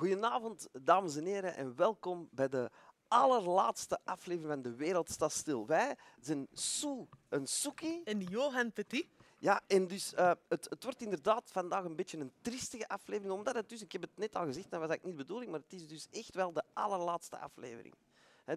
Goedenavond, dames en heren, en welkom bij de allerlaatste aflevering van De Wereld Staat Stil. Wij zijn Sue, een Soekie. En Johan Petit. Ja, en dus uh, het, het, wordt inderdaad vandaag een beetje een triestige aflevering, omdat het dus, ik heb het net al gezegd, dat was eigenlijk niet de bedoeling, maar het is dus echt wel de allerlaatste aflevering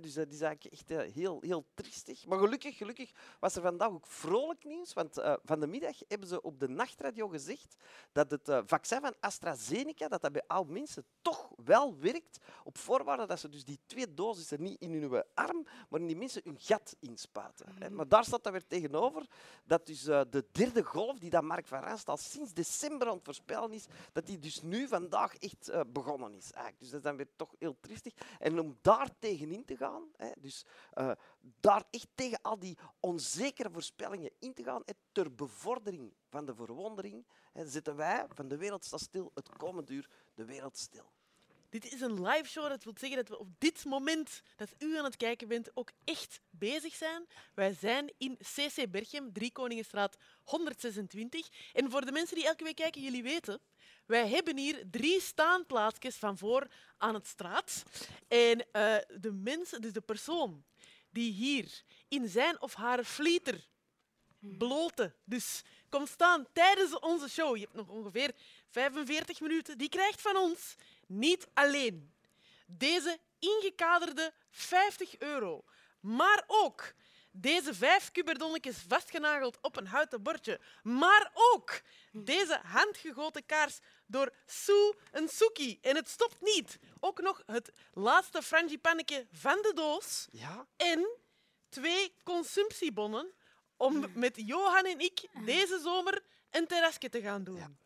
dus dat is eigenlijk echt eh, heel, heel triestig. Maar gelukkig, gelukkig was er vandaag ook vrolijk nieuws. Want uh, van de middag hebben ze op de nachtradio gezegd dat het uh, vaccin van AstraZeneca dat dat bij oude mensen toch wel werkt. Op voorwaarde dat ze dus die twee dosissen niet in hun arm, maar in die mensen hun gat inspuiten. Mm. Maar daar staat dat weer tegenover dat dus de derde golf, die dat Mark van Ranst al sinds december aan het voorspellen is, dat die dus nu vandaag echt begonnen is. Eigenlijk. Dus dat is dan weer toch heel triestig. En om daar tegenin te gaan, Hè, dus uh, daar echt tegen al die onzekere voorspellingen in te gaan, ter bevordering van de verwondering, hè, zetten wij van de wereld staat stil het komende uur de wereld stil. Dit is een live show. Dat wil zeggen dat we op dit moment dat u aan het kijken bent ook echt bezig zijn. Wij zijn in CC Berchem, Driekoningenstraat 126. En voor de mensen die elke week kijken, jullie weten, wij hebben hier drie staanplaatsjes van voor aan het straat. En uh, de mensen, dus de persoon die hier in zijn of haar flieter blote, dus komt staan tijdens onze show, je hebt nog ongeveer 45 minuten, die krijgt van ons niet alleen deze ingekaderde 50 euro, maar ook deze vijf kuberdonnetjes vastgenageld op een houten bordje, maar ook deze handgegoten kaars door Sue en Suki. En het stopt niet. Ook nog het laatste frangipannetje van de doos. Ja? En twee consumptiebonnen om met Johan en ik deze zomer een terrasje te gaan doen.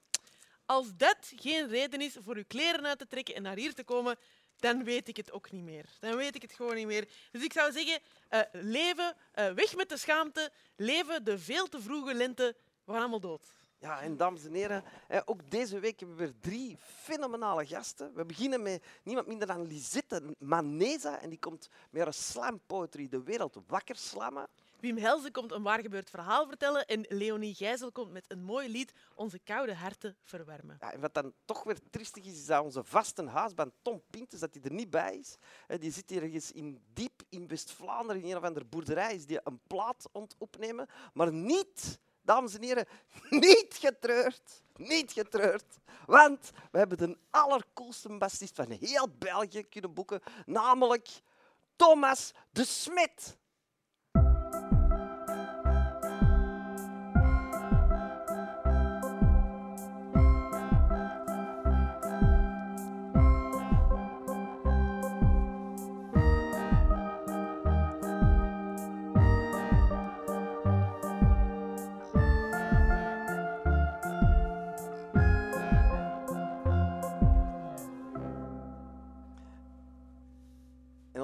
Als dat geen reden is voor uw kleren uit te trekken en naar hier te komen, dan weet ik het ook niet meer. Dan weet ik het gewoon niet meer. Dus ik zou zeggen, uh, leven, uh, weg met de schaamte, leven de veel te vroege lente, we gaan allemaal dood. Ja, en dames en heren, ook deze week hebben we weer drie fenomenale gasten. We beginnen met niemand minder dan Lisette Maneza. En die komt met haar slam poetry de wereld wakker slammen. Wim Helze komt een waargebeurd verhaal vertellen en Leonie Gijzel komt met een mooi lied onze koude harten verwarmen. Ja, en wat dan toch weer triestig is, is dat onze vaste haasband Tom Pintes dat hij er niet bij is. Die zit ergens in diep in West-Vlaanderen in een of andere boerderij, is die een plaat opnemen, maar niet, dames en heren, niet getreurd. Niet getreurd, want we hebben de allercoolste bassist van heel België kunnen boeken, namelijk Thomas de Smet.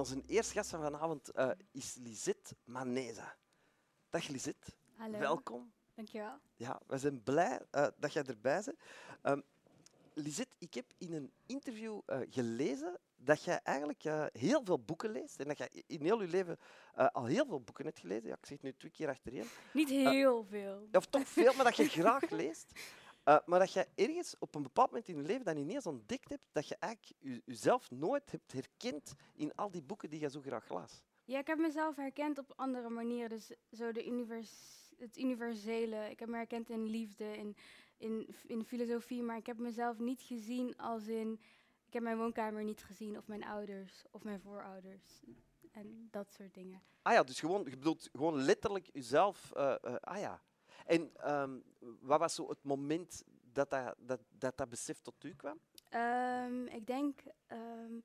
Onze eerste gast van vanavond uh, is Lisette Maneza. Dag Lisette. Hallo. Welkom. Dankjewel. Ja, we zijn blij uh, dat jij erbij bent. Um, Lisette, ik heb in een interview uh, gelezen dat jij eigenlijk uh, heel veel boeken leest en dat je in heel je leven uh, al heel veel boeken hebt gelezen. Ja, ik zeg het nu twee keer achtereen. Niet heel veel. Of toch veel, maar dat je graag leest. Uh, maar dat je ergens op een bepaald moment in je leven dan ineens ontdekt hebt dat je eigenlijk jezelf nooit hebt herkend in al die boeken die je zo graag las. Ja, ik heb mezelf herkend op andere manieren. Dus zo de univers het universele. Ik heb me herkend in liefde, in, in, in filosofie. Maar ik heb mezelf niet gezien als in... Ik heb mijn woonkamer niet gezien, of mijn ouders, of mijn voorouders. En dat soort dingen. Ah ja, dus gewoon, je bedoelt gewoon letterlijk jezelf... Uh, uh, ah ja, en um, wat was zo het moment dat dat, dat, dat, dat besef tot u kwam? Um, ik denk um,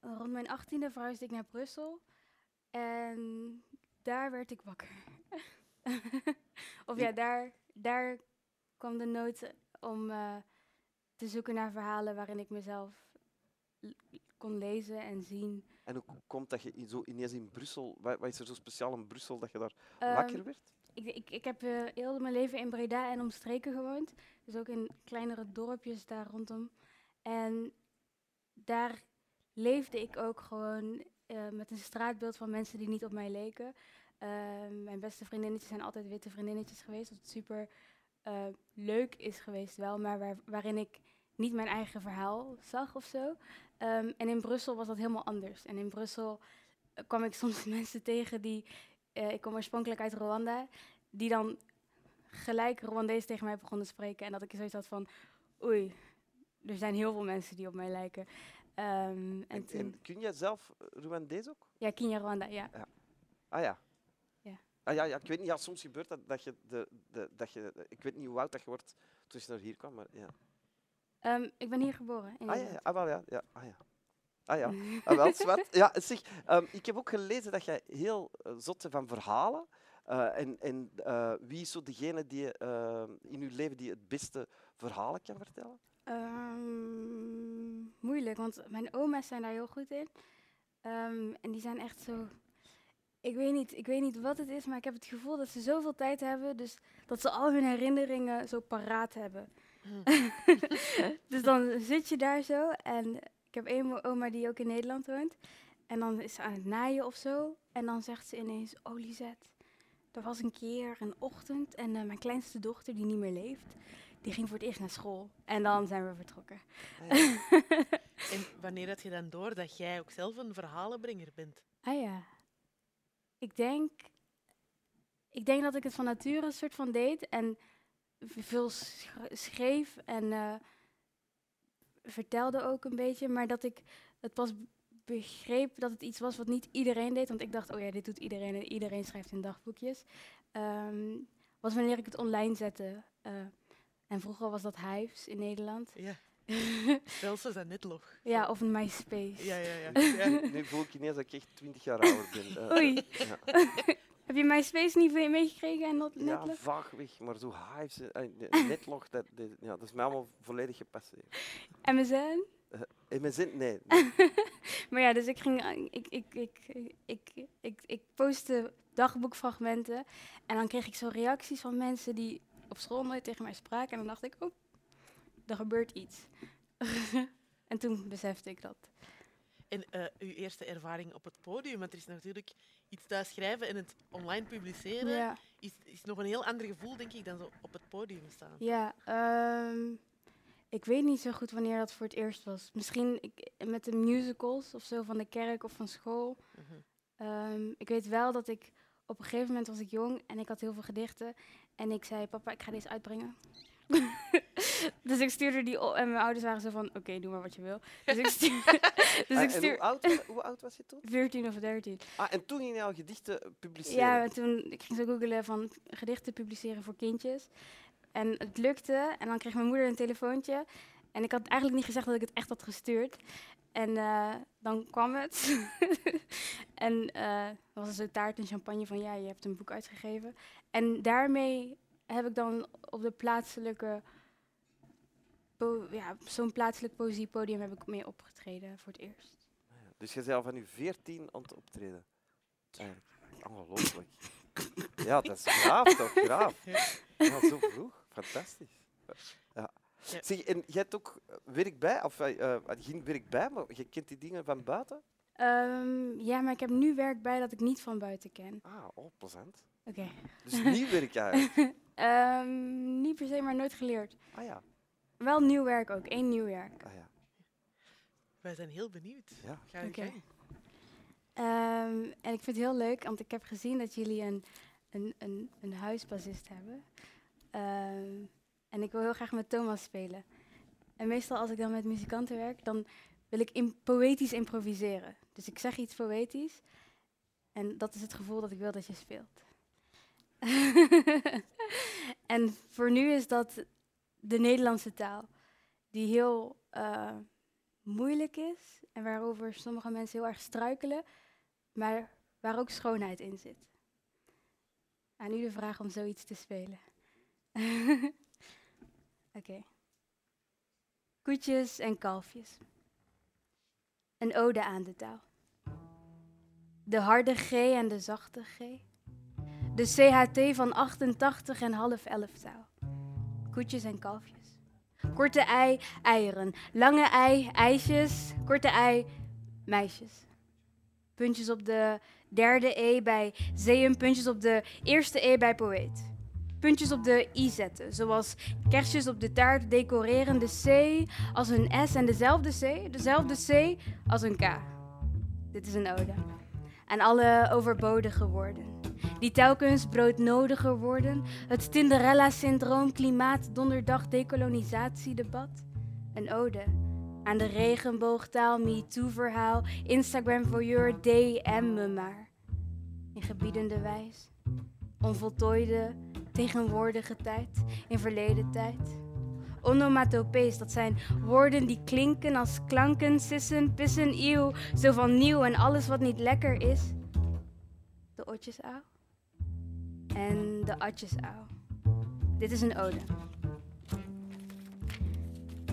rond mijn achttiende verhuisde ik naar Brussel. En daar werd ik wakker. of ja, daar, daar kwam de nood om uh, te zoeken naar verhalen waarin ik mezelf kon lezen en zien. En hoe komt dat je zo ineens in Brussel, wat, wat is er zo speciaal in Brussel dat je daar wakker werd? Ik, ik, ik heb uh, heel mijn leven in Breda en omstreken gewoond. Dus ook in kleinere dorpjes daar rondom. En daar leefde ik ook gewoon uh, met een straatbeeld van mensen die niet op mij leken. Uh, mijn beste vriendinnetjes zijn altijd witte vriendinnetjes geweest. Wat super leuk is geweest wel, maar waar, waarin ik niet mijn eigen verhaal zag of zo. Ehm, en in Brussel was dat helemaal anders. En in Brussel eh, kwam ik soms mensen tegen die, eh, ik kom oorspronkelijk uit Rwanda, die dan gelijk Rwandees tegen mij begonnen te spreken. En dat ik zoiets had van, oei, er zijn heel veel mensen die op mij lijken. Ehm, en En, toen, en kun je zelf Rwandees ook? ja, Kenya Rwanda, ja. Ah ja. Ja. Ah, ja, ja, ik weet niet, ja, soms gebeurt dat, dat je, de, de, dat je, ik weet niet hoe oud dat je wordt toen je naar hier kwam, maar ja. Ehm, ik ben hier geboren. In Ah ja, ja, ah, wel, ja, ja, ah ja. Ah ja, ah, wel, zwart. Ja, zeg, ehm, ik heb ook gelezen dat jij heel eh, zot bent van verhalen. Eh, en en eh, wie is zo degene die in je leven die het beste verhalen kan vertellen? Ehm, moeilijk, want mijn oma's zijn daar heel goed in. Ehm, en die zijn echt zo. Ik weet, niet, ik weet niet wat het is, maar ik heb het gevoel dat ze zoveel tijd hebben. Dus dat ze al hun herinneringen zo paraat hebben. dus dan zit je daar zo. En heb één oma die ook in Nederland woont. En dan is ze aan het naaien of zo. En dan zegt ze ineens: Oh, Lisette, er was een keer een ochtend. En eh, mijn kleinste dochter, die niet meer leeft, die ging voor het eerst naar school. En dan zijn we vertrokken. Ah, ja. En wanneer had je dan door dat jij ook zelf een verhalenbrenger bent? Ah ja. Ik denk, ik denk dat ik het van nature een soort van deed en veel sch- schreef en eh, vertelde ook een beetje, maar dat ik het pas begreep dat het iets was wat niet iedereen deed, want ik dacht, oh ja, dit doet iedereen en iedereen schrijft in dagboekjes. Ehm, was wanneer ik het online zette. eh, en vroeger was dat Hives in Nederland. Ja, Celsius en Netlog. ja, of een MySpace. Ja, ja, ja. ja. Nu voel ik ineens dat ik echt twintig jaar ouder ben. Eh, Oei. Ja. Heb je MySpace niet veel meegekregen en dat Ja, Netlog? weg, maar zo hives, eh, eh, netlog, dat, dat, ja, dat is mij allemaal volledig gepasseerd. MSN? In mijn zin, nee. nee. Maar ja, dus ik ging, eh, ik, ik, ik, ik, ik, ik, ik postte dagboekfragmenten en dan kreeg ik zo reacties van mensen die op school nooit tegen mij spraken. En dan dacht ik, oh, er gebeurt iets. en toen besefte ik dat. En eh, uw eerste ervaring op het podium, want er is natuurlijk iets thuis schrijven en het online publiceren, Ja, is, is nog een heel ander gevoel, denk ik, dan zo op het podium staan. ja ehm, ik weet niet zo goed wanneer dat voor het eerst was. Misschien ik, met de musicals of zo van de kerk of van school. Mhm. Ehm, ik weet wel dat ik op een gegeven moment was ik jong en ik had heel veel gedichten. En ik zei, papa, ik ga deze uitbrengen. dus ik stuurde die op en mijn ouders waren zo van, oké, doe maar wat je wil. Dus ik stuurde, dus Ah, ik hoe, oud, hoe oud was je toen? 14 of 13. Ah, en toen ging je al gedichten publiceren? Ja, en toen ik ging zo googelen van gedichten publiceren voor kindjes. En het lukte. En dan kreeg mijn moeder een telefoontje. En ik had eigenlijk niet gezegd dat ik het echt had gestuurd. En eh, dan kwam het. en er was zo taart en champagne van ja, je hebt een boek uitgegeven. En daarmee heb ik dan op de plaatselijke, po- ja, zo'n plaatselijk poëziepodium heb ik mee opgetreden voor het eerst. Dus je bent al van je 14 aan het optreden? Eigenlijk. Ongelooflijk. ja, dat is graaf toch? Graaf. Ja, zo vroeg. Fantastisch. Ja. Ja. Zeg, en jij hebt ook werk bij, of eh, eh, geen werk bij, maar je kent die dingen van buiten? Ehm, ja, maar ik heb nu werk bij dat ik niet van buiten ken. Ah, oh, plezant. Oké. Dus nieuw werk eigenlijk. Ehm, niet per se, maar nooit geleerd. Ah ja. Wel nieuw werk ook, één nieuw werk. Ah, ja. Wij zijn heel benieuwd. Ja. Ga je. Ehm, en ik vind het heel leuk, want ik heb gezien dat jullie een, een, een, een huisbassist hebben. Ehm, en ik wil heel graag met Thomas spelen. En meestal als ik dan met muzikanten werk, dan wil ik in poëtisch improviseren. Dus ik zeg iets poëtisch. En dat is het gevoel dat ik wil dat je speelt. en voor nu is dat de Nederlandse taal. Die heel eh, moeilijk is en waarover sommige mensen heel erg struikelen, maar waar ook schoonheid in zit. Aan u de vraag om zoiets te spelen. Oké. Koetjes en kalfjes. Een ode aan de taal. De harde G en de zachte G. De CHT van 88 en half 11 taal. Koetjes en kalfjes. Korte ei, eieren. Lange ei, ijsjes. Korte ei, meisjes. Puntjes op de derde E bij zeeën, puntjes op de eerste E bij poëet. puntjes op de i zetten. Zoals kerstjes op de taart decoreren de C als een S en dezelfde C, dezelfde C als een K. Dit is een ode aan alle overbodige woorden. Die telkens broodnodiger worden. Het Tinderella-syndroom, klimaat, donderdag, decolonisatiedebat. Een ode aan de regenboogtaal, MeToo-verhaal, Instagram voor your DM me maar. In gebiedende wijs, onvoltooide, tegenwoordige tijd, in verleden tijd. Onomatopees, dat zijn woorden die klinken als klanken, sissen, pissen, eeuw, zo van nieuw en alles wat niet lekker is. De otjes au en de atjes au. Dit is een ode.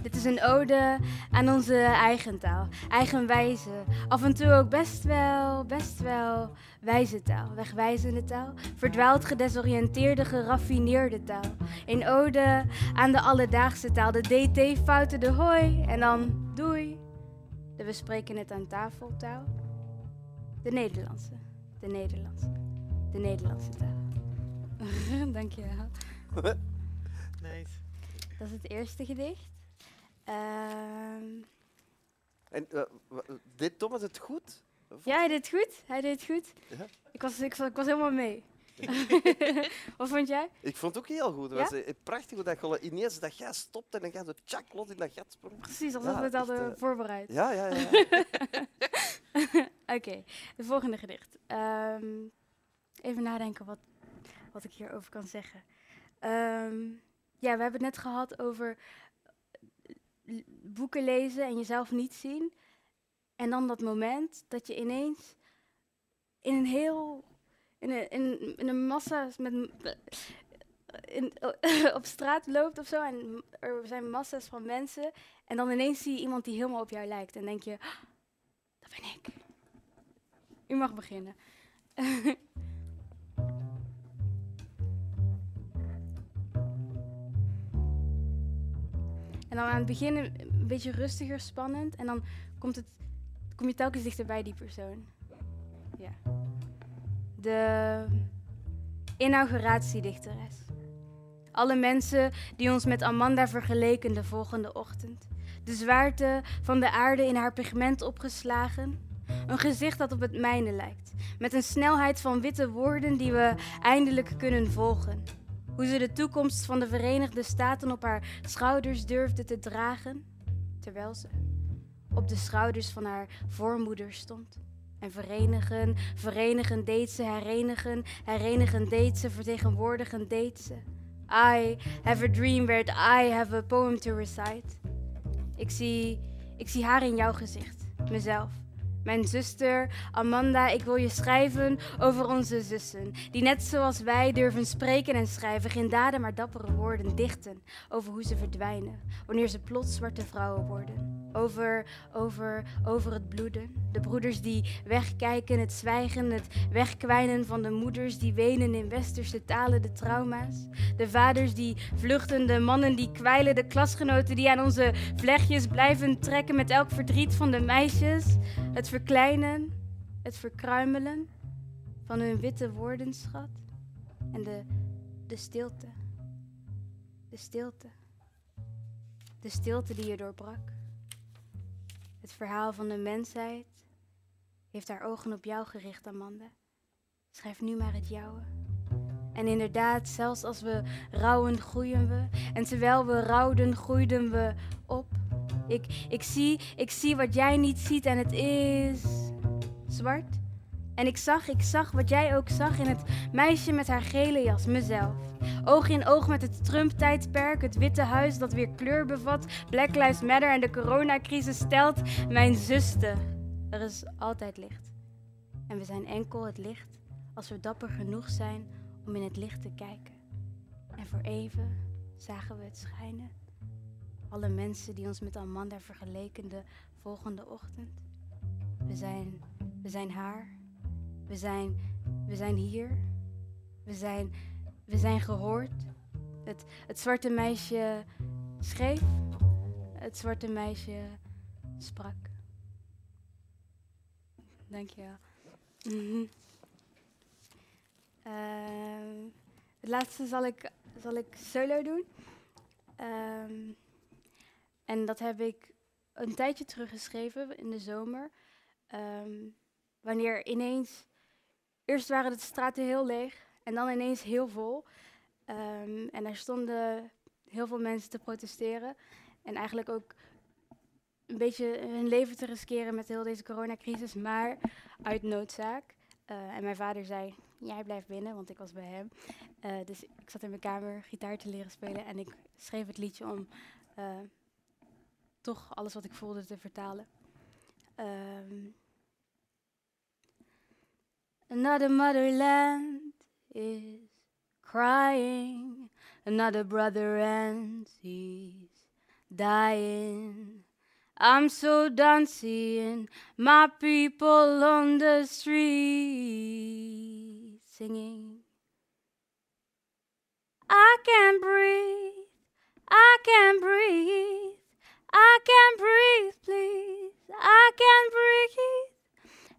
Dit is een ode aan onze eigen taal, eigen wijze. Af en toe ook best wel, best wel wijze taal, wegwijzende taal. Verdwaald, gedesoriënteerde, geraffineerde taal. Een ode aan de alledaagse taal, de dt-fouten, de hoi en dan doei. De we spreken het aan tafel taal. De Nederlandse, de Nederlandse, de Nederlandse taal. Dank je wel. Nice. Dat is het eerste gedicht. Ehm, En wa- deed Thomas het goed? ja, hij deed het goed. Hij deed het goed. Ja. Ik, was, ik, was, ik was helemaal mee. Wat vond jij? Ik vond het ook heel goed. Het Ja? was eh, prachtig hoe dat gewoon ineens dat jij stopt en dan ga je zo tjak los in dat gat sprong. Precies, alsof Ja, we het echt, hadden eh, voorbereid. Ja, ja, ja. ja. Oké, de volgende gedicht. Ehm, even nadenken wat, wat ik hierover kan zeggen. Ehm, ja, we hebben het net gehad over boeken lezen en jezelf niet zien. En dan dat moment dat je ineens in een heel. in een, in, een massa met. In, op straat loopt of zo en er zijn massa's van mensen. En dan ineens zie je iemand die helemaal op jou lijkt. En denk je, "Ah, dat ben ik. U mag beginnen. dan aan het begin een beetje rustiger, spannend. En dan komt het, kom je telkens dichter bij die persoon. Ja. De inauguratiedichteres. Alle mensen die ons met Amanda vergeleken de volgende ochtend. De zwaarte van de aarde in haar pigment opgeslagen. Een gezicht dat op het mijne lijkt. Met een snelheid van witte woorden die we eindelijk kunnen volgen. Hoe ze de toekomst van de Verenigde Staten op haar schouders durfde te dragen. Terwijl ze op de schouders van haar voormoeder stond. En verenigen, verenigen deed ze, herenigen, herenigen deed ze, vertegenwoordigen deed ze. I have a dream werd I have a poem to recite. Ik zie, ik zie haar in jouw gezicht, mezelf. Mijn zuster, Amanda, ik wil je schrijven over onze zussen. Die net zoals wij durven spreken en schrijven. Geen daden, maar dappere woorden dichten. Over hoe ze verdwijnen. Wanneer ze plots zwarte vrouwen worden. Over, over, over het bloeden. De broeders die wegkijken, het zwijgen, het wegkwijnen van de moeders die wenen in westerse talen de trauma's. De vaders die vluchten, de mannen die kwijlen, de klasgenoten die aan onze vlechtjes blijven trekken met elk verdriet van de meisjes. Het verkleinen, het verkruimelen van hun witte woordenschat. En de, de stilte. De stilte. De stilte die je doorbrak. Het verhaal van de mensheid heeft haar ogen op jou gericht, Amanda. Schrijf nu maar het jouwe. En inderdaad, zelfs als we rouwen, groeien we. En terwijl we rouwden, groeiden we op. Ik, ik, zie, ik zie wat jij niet ziet en het is zwart. En ik zag, ik zag wat jij ook zag in het meisje met haar gele jas, mezelf. Oog in oog met het Trump-tijdperk, het Witte Huis dat weer kleur bevat, Black Lives Matter en de coronacrisis stelt mijn zuster. Er is altijd licht. En we zijn enkel het licht als we dapper genoeg zijn om in het licht te kijken. En voor even zagen we het schijnen. Alle mensen die ons met Amanda vergeleken de volgende ochtend. We zijn, we zijn haar. We zijn, we zijn hier. We zijn, we zijn gehoord. Het, het zwarte meisje schreef. Het zwarte meisje sprak. Dankjewel. Mhm. Ehm, het laatste zal ik, zal ik solo doen. Ehm, en dat heb ik een tijdje teruggeschreven in de zomer. Ehm, wanneer ineens, eerst waren de straten heel leeg en dan ineens heel vol. Ehm, en er stonden heel veel mensen te protesteren. En eigenlijk ook een beetje hun leven te riskeren met heel deze coronacrisis, maar uit noodzaak. Eh, en mijn vader zei, jij blijft binnen, want ik was bij hem. Eh, dus ik zat in mijn kamer gitaar te leren spelen en ik schreef het liedje om eh, toch alles wat ik voelde te vertalen. Ehm, Another motherland is crying. Another brother and he's dying. I'm so done seeing my people on the street singing. I can't breathe, I can't breathe, I can't breathe, please, I can't breathe.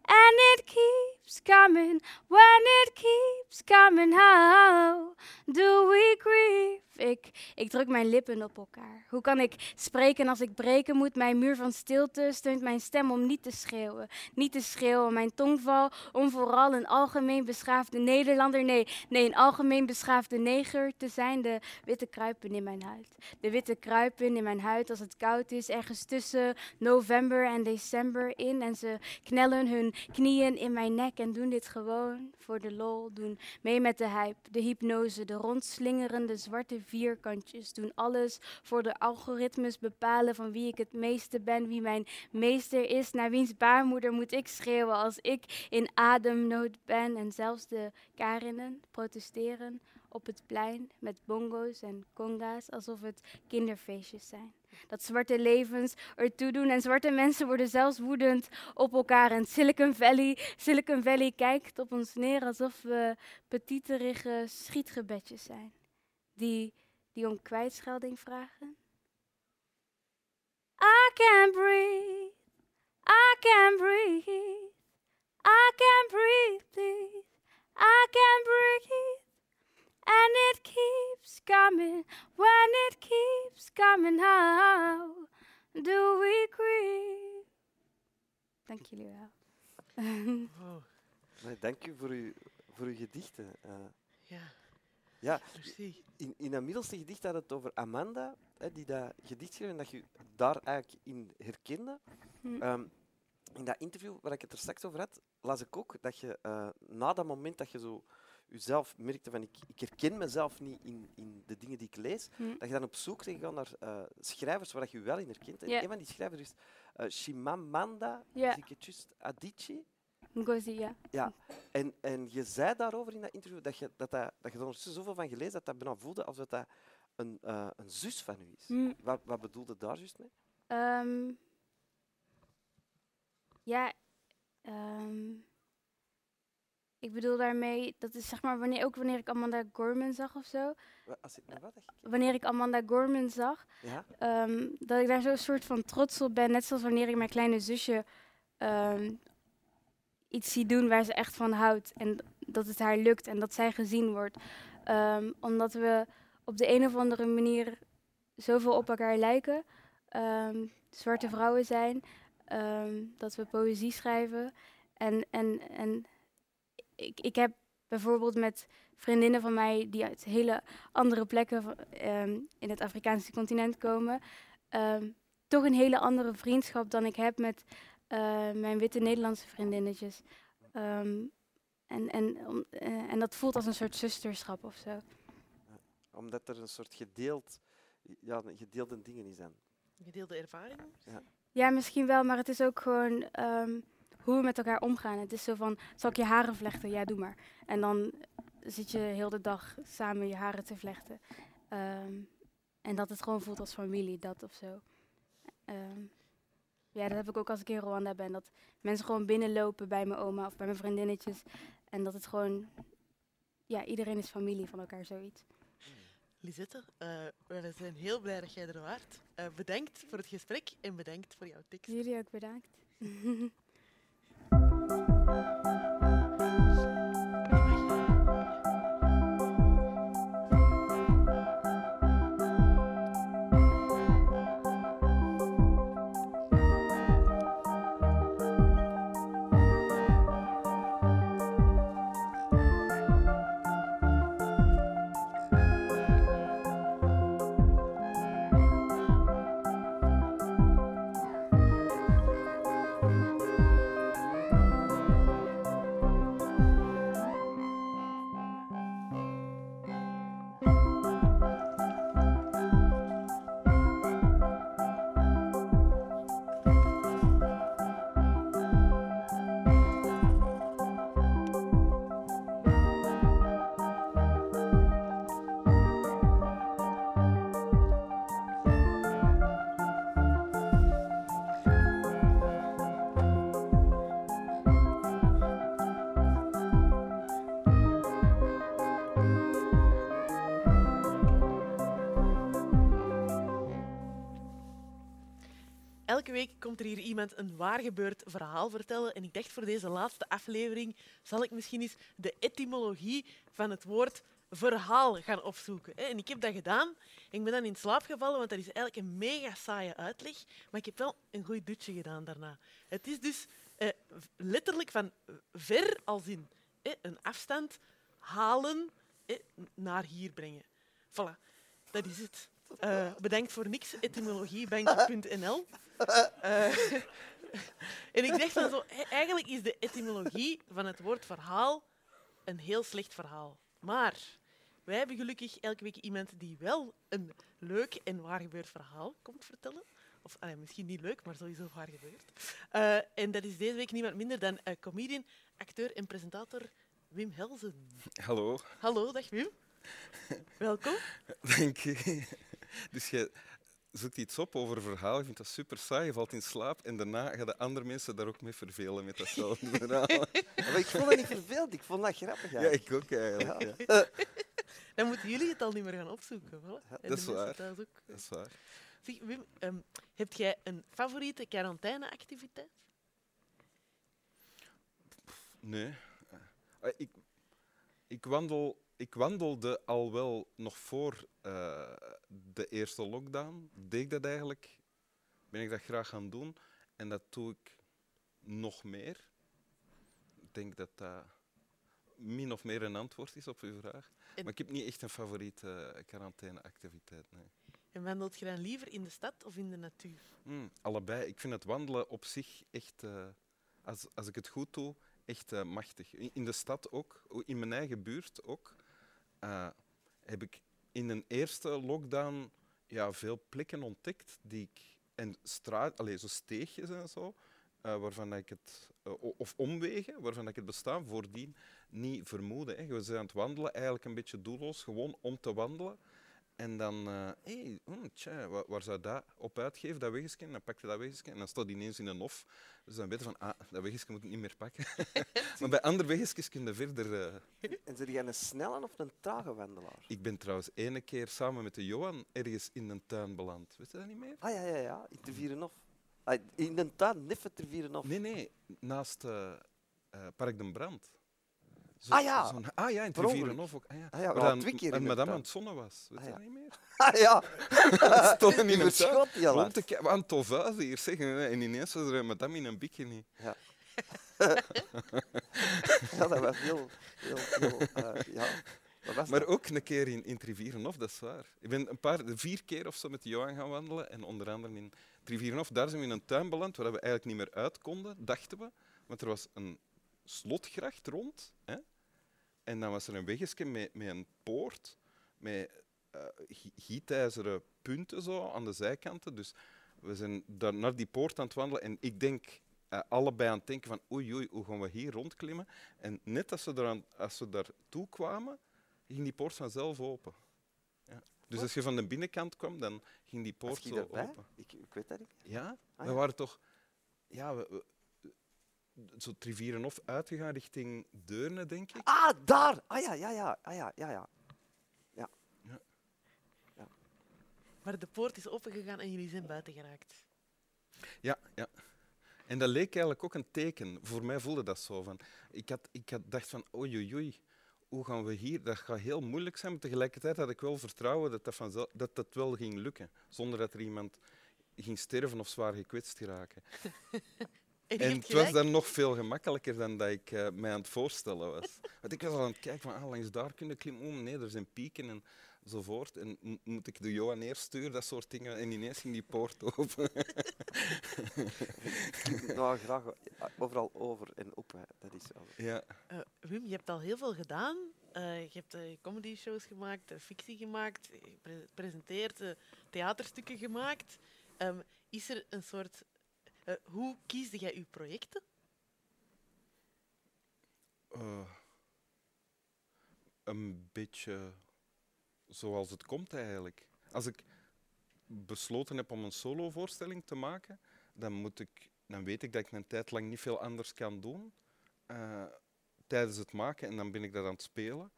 And it keeps coming when it keeps coming. How do we grieve? Ik, ik druk mijn lippen op elkaar. Hoe kan ik spreken als ik breken moet? Mijn muur van stilte steunt mijn stem om niet te schreeuwen. Niet te schreeuwen, mijn tongval om vooral een algemeen beschaafde Nederlander, nee, nee, een algemeen beschaafde neger te zijn. De witte kruipen in mijn huid. De witte kruipen in mijn huid als het koud is, ergens tussen november en december in. En ze knellen hun knieën in mijn nek en doen dit gewoon voor de lol. Doen mee met de hype, de hypnose, de rondslingerende zwarte vierkantjes. Doen alles voor de algoritmes bepalen van wie ik het meeste ben, wie mijn meester is. Naar wiens baarmoeder moet ik schreeuwen als ik in ademnood ben. En zelfs de Karinnen protesteren op het plein met bongo's en conga's alsof het kinderfeestjes zijn. Dat zwarte levens ertoe doen en zwarte mensen worden zelfs woedend op elkaar. En Silicon Valley, Silicon Valley kijkt op ons neer alsof we petiterige schietgebedjes zijn. Die, die om kwijtschelding vragen. I can't breathe, I can't breathe, I can't breathe, please, I can't breathe. And it keeps coming when it keeps coming. How do we grieve? Dank jullie wel. Wow. Nee, dank u voor uw, voor uw gedichten. Eh, Ja, ja, in, in dat middelste gedicht had het over Amanda, hè, die dat gedicht schreef en dat je daar eigenlijk in herkende. Hm. Ehm, in dat interview waar ik het er straks over had, las ik ook dat je eh, na dat moment dat je zo jezelf merkte van ik, ik herken mezelf niet in, in de dingen die ik lees, Hm. dat je dan op zoek bent gegaan naar eh, schrijvers waar je je wel in herkent. En Ja. een van die schrijvers is eh Shimamanda Ja. juist, Adichie. Ngozi, ja. En, en je zei daarover in dat interview dat je, dat, dat, dat je er ondertussen zoveel van gelezen dat dat bijna voelde alsof dat een, eh, een zus van u is. Hm. Wat, wat bedoelde daar juist mee? Ehm, ja, ehm, ik bedoel daarmee, dat is zeg maar wanneer, ook wanneer ik Amanda Gorman zag of zo. Als ik wat? Wanneer ik Amanda Gorman zag, Ja? ehm, dat ik daar zo'n soort van trots op ben. Net zoals wanneer ik mijn kleine zusje ehm, iets zie doen waar ze echt van houdt. En dat het haar lukt en dat zij gezien wordt. Ehm, omdat we op de een of andere manier zoveel op elkaar lijken. Zwarte vrouwen zijn. dat we poëzie schrijven. En, en, en ik, ik heb bijvoorbeeld met vriendinnen van mij die uit hele andere plekken ehm, in het Afrikaanse continent komen, ehm, toch een hele andere vriendschap dan ik heb met eh, mijn witte Nederlandse vriendinnetjes. Ehm, en, en, om- eh, en dat voelt als een soort zusterschap of zo. Omdat er een soort gedeeld, ja, gedeelde dingen is dan. Gedeelde ervaring. Ja, misschien wel, maar het is ook gewoon ehm, hoe we met elkaar omgaan. Het is zo van, zal ik je haren vlechten? Ja, doe maar. En dan zit je heel de dag samen je haren te vlechten. Ehm, en dat het gewoon voelt als familie, dat of zo. Ehm, ja, dat heb ik ook als ik in Rwanda ben. Dat mensen gewoon binnenlopen bij mijn oma of bij mijn vriendinnetjes. En dat het gewoon, ja, iedereen is familie van elkaar, zoiets. Lisette, eh, we zijn heel blij dat jij er waart. Eh, bedankt voor het gesprek en bedankt voor jouw tekst. Jullie ook bedankt. Mag week komt er hier iemand een waar gebeurd verhaal vertellen. En ik dacht voor deze laatste aflevering zal ik misschien eens de etymologie van het woord verhaal gaan opzoeken. En ik heb dat gedaan. Ik ben dan in slaap gevallen, want dat is eigenlijk een mega saaie uitleg. Maar ik heb wel een goed dutje gedaan daarna. Het is dus eh, letterlijk van ver als in een afstand halen hè, naar hier brengen. Voilà, dat is het. Eh, bedankt voor niks, etymologiebank.nl. Eh, en ik dacht van zo, e- eigenlijk is de etymologie van het woord verhaal een heel slecht verhaal. Maar wij hebben gelukkig elke week iemand die wel een leuk en waar gebeurd verhaal komt vertellen. Of allee, misschien niet leuk, maar sowieso waar gebeurd. Eh, en dat is deze week niemand minder dan comedian, acteur en presentator Wim Helzen. Hallo, Hallo, dag Wim. Welkom. dank je. Dus je zoekt iets op over een verhaal, je vindt dat super saai, je valt in slaap en daarna gaan de andere mensen daar ook mee vervelen met datzelfde verhaal. Maar ik vond dat niet vervelend, ik vond dat grappig. Ja, eigenlijk. ik ook eigenlijk. Ja. Dan moeten jullie het al niet meer gaan opzoeken. Voilà. Dat is waar. thuis ook. Dat is waar. Zeg, Wim, ehm, heb jij een favoriete quarantaineactiviteit? Nee. Eh, Ik, ik, wandel, ik wandelde al wel nog voor eh, de eerste lockdown. Deed ik dat eigenlijk? Ben ik dat graag gaan doen? En dat doe ik nog meer. Ik denk dat dat min of meer een antwoord is op uw vraag. En- Maar ik heb niet echt een favoriete eh, quarantaineactiviteit. Nee. En wandelt je dan liever in de stad of in de natuur? Hmm, allebei. Ik vind het wandelen op zich echt, eh, als, als ik het goed doe, echt machtig. In, in de stad ook, in mijn eigen buurt ook, eh, heb ik in een eerste lockdown ja, veel plekken ontdekt die ik, en straat, allez, zo steegjes en zo, eh, waarvan ik het, eh, of omwegen, waarvan ik het bestaan voordien niet vermoedde. Hè. We zijn aan het wandelen, eigenlijk een beetje doelloos, gewoon om te wandelen. En dan, hé, hey, hm, tja, waar, waar zou dat op uitgeven, dat weggescan? Dan pak je dat weggescan en dan staat die ineens in een hof. Dus dan weet je van, ah, dat weggescan moet ik niet meer pakken. maar bij andere weggescans kun je verder... eh, En zit jij een snelle of een trage wandelaar? Ik ben trouwens ene keer samen met de Johan ergens in een tuin beland. Weet je dat niet meer? Ah ja, ja, ja, in Tervierenhof. Ah, in de tuin, Niffe Tervierenhof. Nee, nee, naast eh, eh, Park den Brand. Ah ja, zo'n- ah ja, in per ongeluk. Rivierenhof ook. Ah ja, Ah ja, we dan twee keer in de madame aan het zonnen was. Weet Ah je ja. dat niet meer? Ah ja, We stonden in tuin. verschot die al Rond te tofuizen hier zeggen. hè. En ineens was er madame in een bikini. Ja, dat was heel... heel, heel eh, ja, Maar dat? ook een keer in, in Trivierenhof, dat is waar. Ik ben een paar, vier keer of zo met Johan gaan wandelen. En onder andere in Trivierenhof, daar zijn we in een tuin beland waar we eigenlijk niet meer uit konden, dachten we. Want er was een slotgracht rond. Hè? En dan was er een weggesje met, met een poort, met eh, gi- gietijzeren punten zo aan de zijkanten. Dus we zijn daar naar die poort aan het wandelen. En ik denk eh, allebei aan het denken van oei, oei, hoe gaan we hier rondklimmen? En net als we, eraan, als we daartoe kwamen, ging die poort vanzelf open. Ja. Dus als je van de binnenkant kwam, dan ging die poort zo daarbij? open. Ik, ik weet dat niet. Ja, Ah, we waren toch ja, we, we- zo Trivierenhof uitgegaan richting Deurne, denk ik. Ah, daar! Ah ja, ja, ja, ah, ja, ja, ja. Maar de poort is opengegaan en jullie zijn buiten geraakt. Ja, ja. En dat leek eigenlijk ook een teken. Voor mij voelde dat zo. Van, ik, had, ik had dacht van, oei, oei, oei, hoe gaan we hier? Dat gaat heel moeilijk zijn. Maar tegelijkertijd had ik wel vertrouwen dat dat, vanzelf, dat, dat wel ging lukken. Zonder dat er iemand ging sterven of zwaar gekwetst geraken. En, En het was dan nog veel gemakkelijker dan dat ik eh, mij aan het voorstellen was. Want ik was al aan het kijken van, ah, langs daar kunnen klimmen. Oh, nee, er zijn pieken enzovoort. En m- moet ik de Johan eerst sturen, dat soort dingen. En ineens ging die poort open. nou, graag overal over en op. Hè. Dat is ja. Eh, Wim, je hebt al heel veel gedaan. Eh, je hebt uh, comedy-shows gemaakt, eh, fictie gemaakt, je pre- presenteert, eh, theaterstukken gemaakt. Ehm, is er een soort... eh, hoe kiesde jij je projecten? Eh, een beetje zoals het komt eigenlijk. Als ik besloten heb om een solovoorstelling te maken, dan, moet ik, dan weet ik dat ik een tijd lang niet veel anders kan doen eh, tijdens het maken en dan ben ik dat aan het spelen.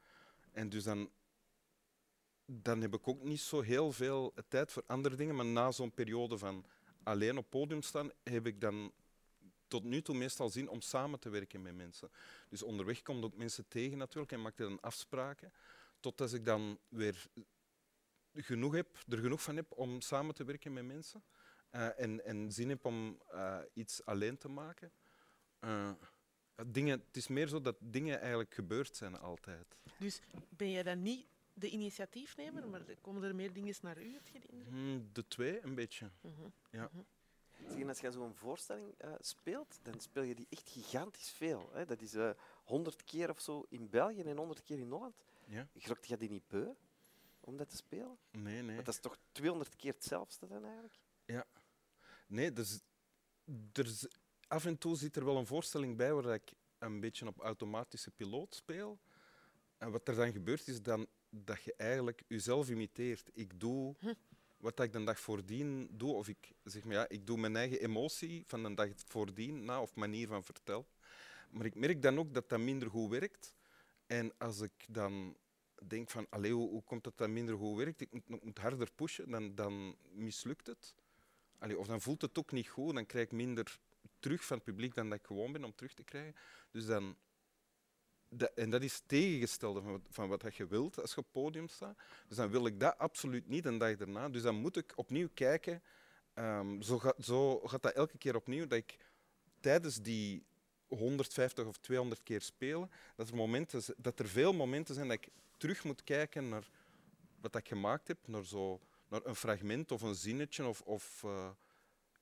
En dus dan, dan heb ik ook niet zo heel veel tijd voor andere dingen, maar na zo'n periode van alleen op podium staan, heb ik dan tot nu toe meestal zin om samen te werken met mensen. Dus onderweg komt ook mensen tegen natuurlijk en maak je dan afspraken. Totdat ik dan weer genoeg heb, er genoeg van heb om samen te werken met mensen. eh, en, en zin heb om eh, iets alleen te maken. Eh, dingen, het is meer zo dat dingen eigenlijk gebeurd zijn altijd. Dus ben jij dan niet de initiatiefnemer, maar komen er meer dingen naar u? Heb je? Hmm, de twee, een beetje. Mhm. Ja. Mhm. Zeg, als je zo'n voorstelling eh, speelt, dan speel je die echt gigantisch veel. Hè? Dat is eh 100 keer of zo in België en 100 keer in Holland. Ja? Grokt je die niet beu om dat te spelen? Nee, nee. Want dat is toch 200 keer hetzelfde dan eigenlijk? Nee, dus, er is, af en toe zit er wel een voorstelling bij waar ik een beetje op automatische piloot speel. En wat er dan gebeurt is dan dat je eigenlijk jezelf imiteert. Ik doe Hm. wat ik de dag voordien doe, of ik zeg maar ja, ik doe mijn eigen emotie van de dag voordien na of manier van vertellen. Maar ik merk dan ook dat dat minder goed werkt. En als ik dan denk van, allee, hoe, hoe komt dat dat minder goed werkt? Ik moet, moet harder pushen, dan, dan mislukt het. Allee, of dan voelt het ook niet goed, dan krijg ik minder terug van het publiek dan dat ik gewoon ben om terug te krijgen. Dus dan, en dat is tegengestelde van van wat je wilt als je op het podium staat. Dus dan wil ik dat absoluut niet een dag daarna. Dus dan moet ik opnieuw kijken. ehm, zo, zo gaat dat elke keer opnieuw, dat ik tijdens die 150 of 200 keer spelen, dat er, momenten, dat er veel momenten zijn dat ik terug moet kijken naar wat ik gemaakt heb, naar, zo, naar een fragment of een zinnetje of, of eh,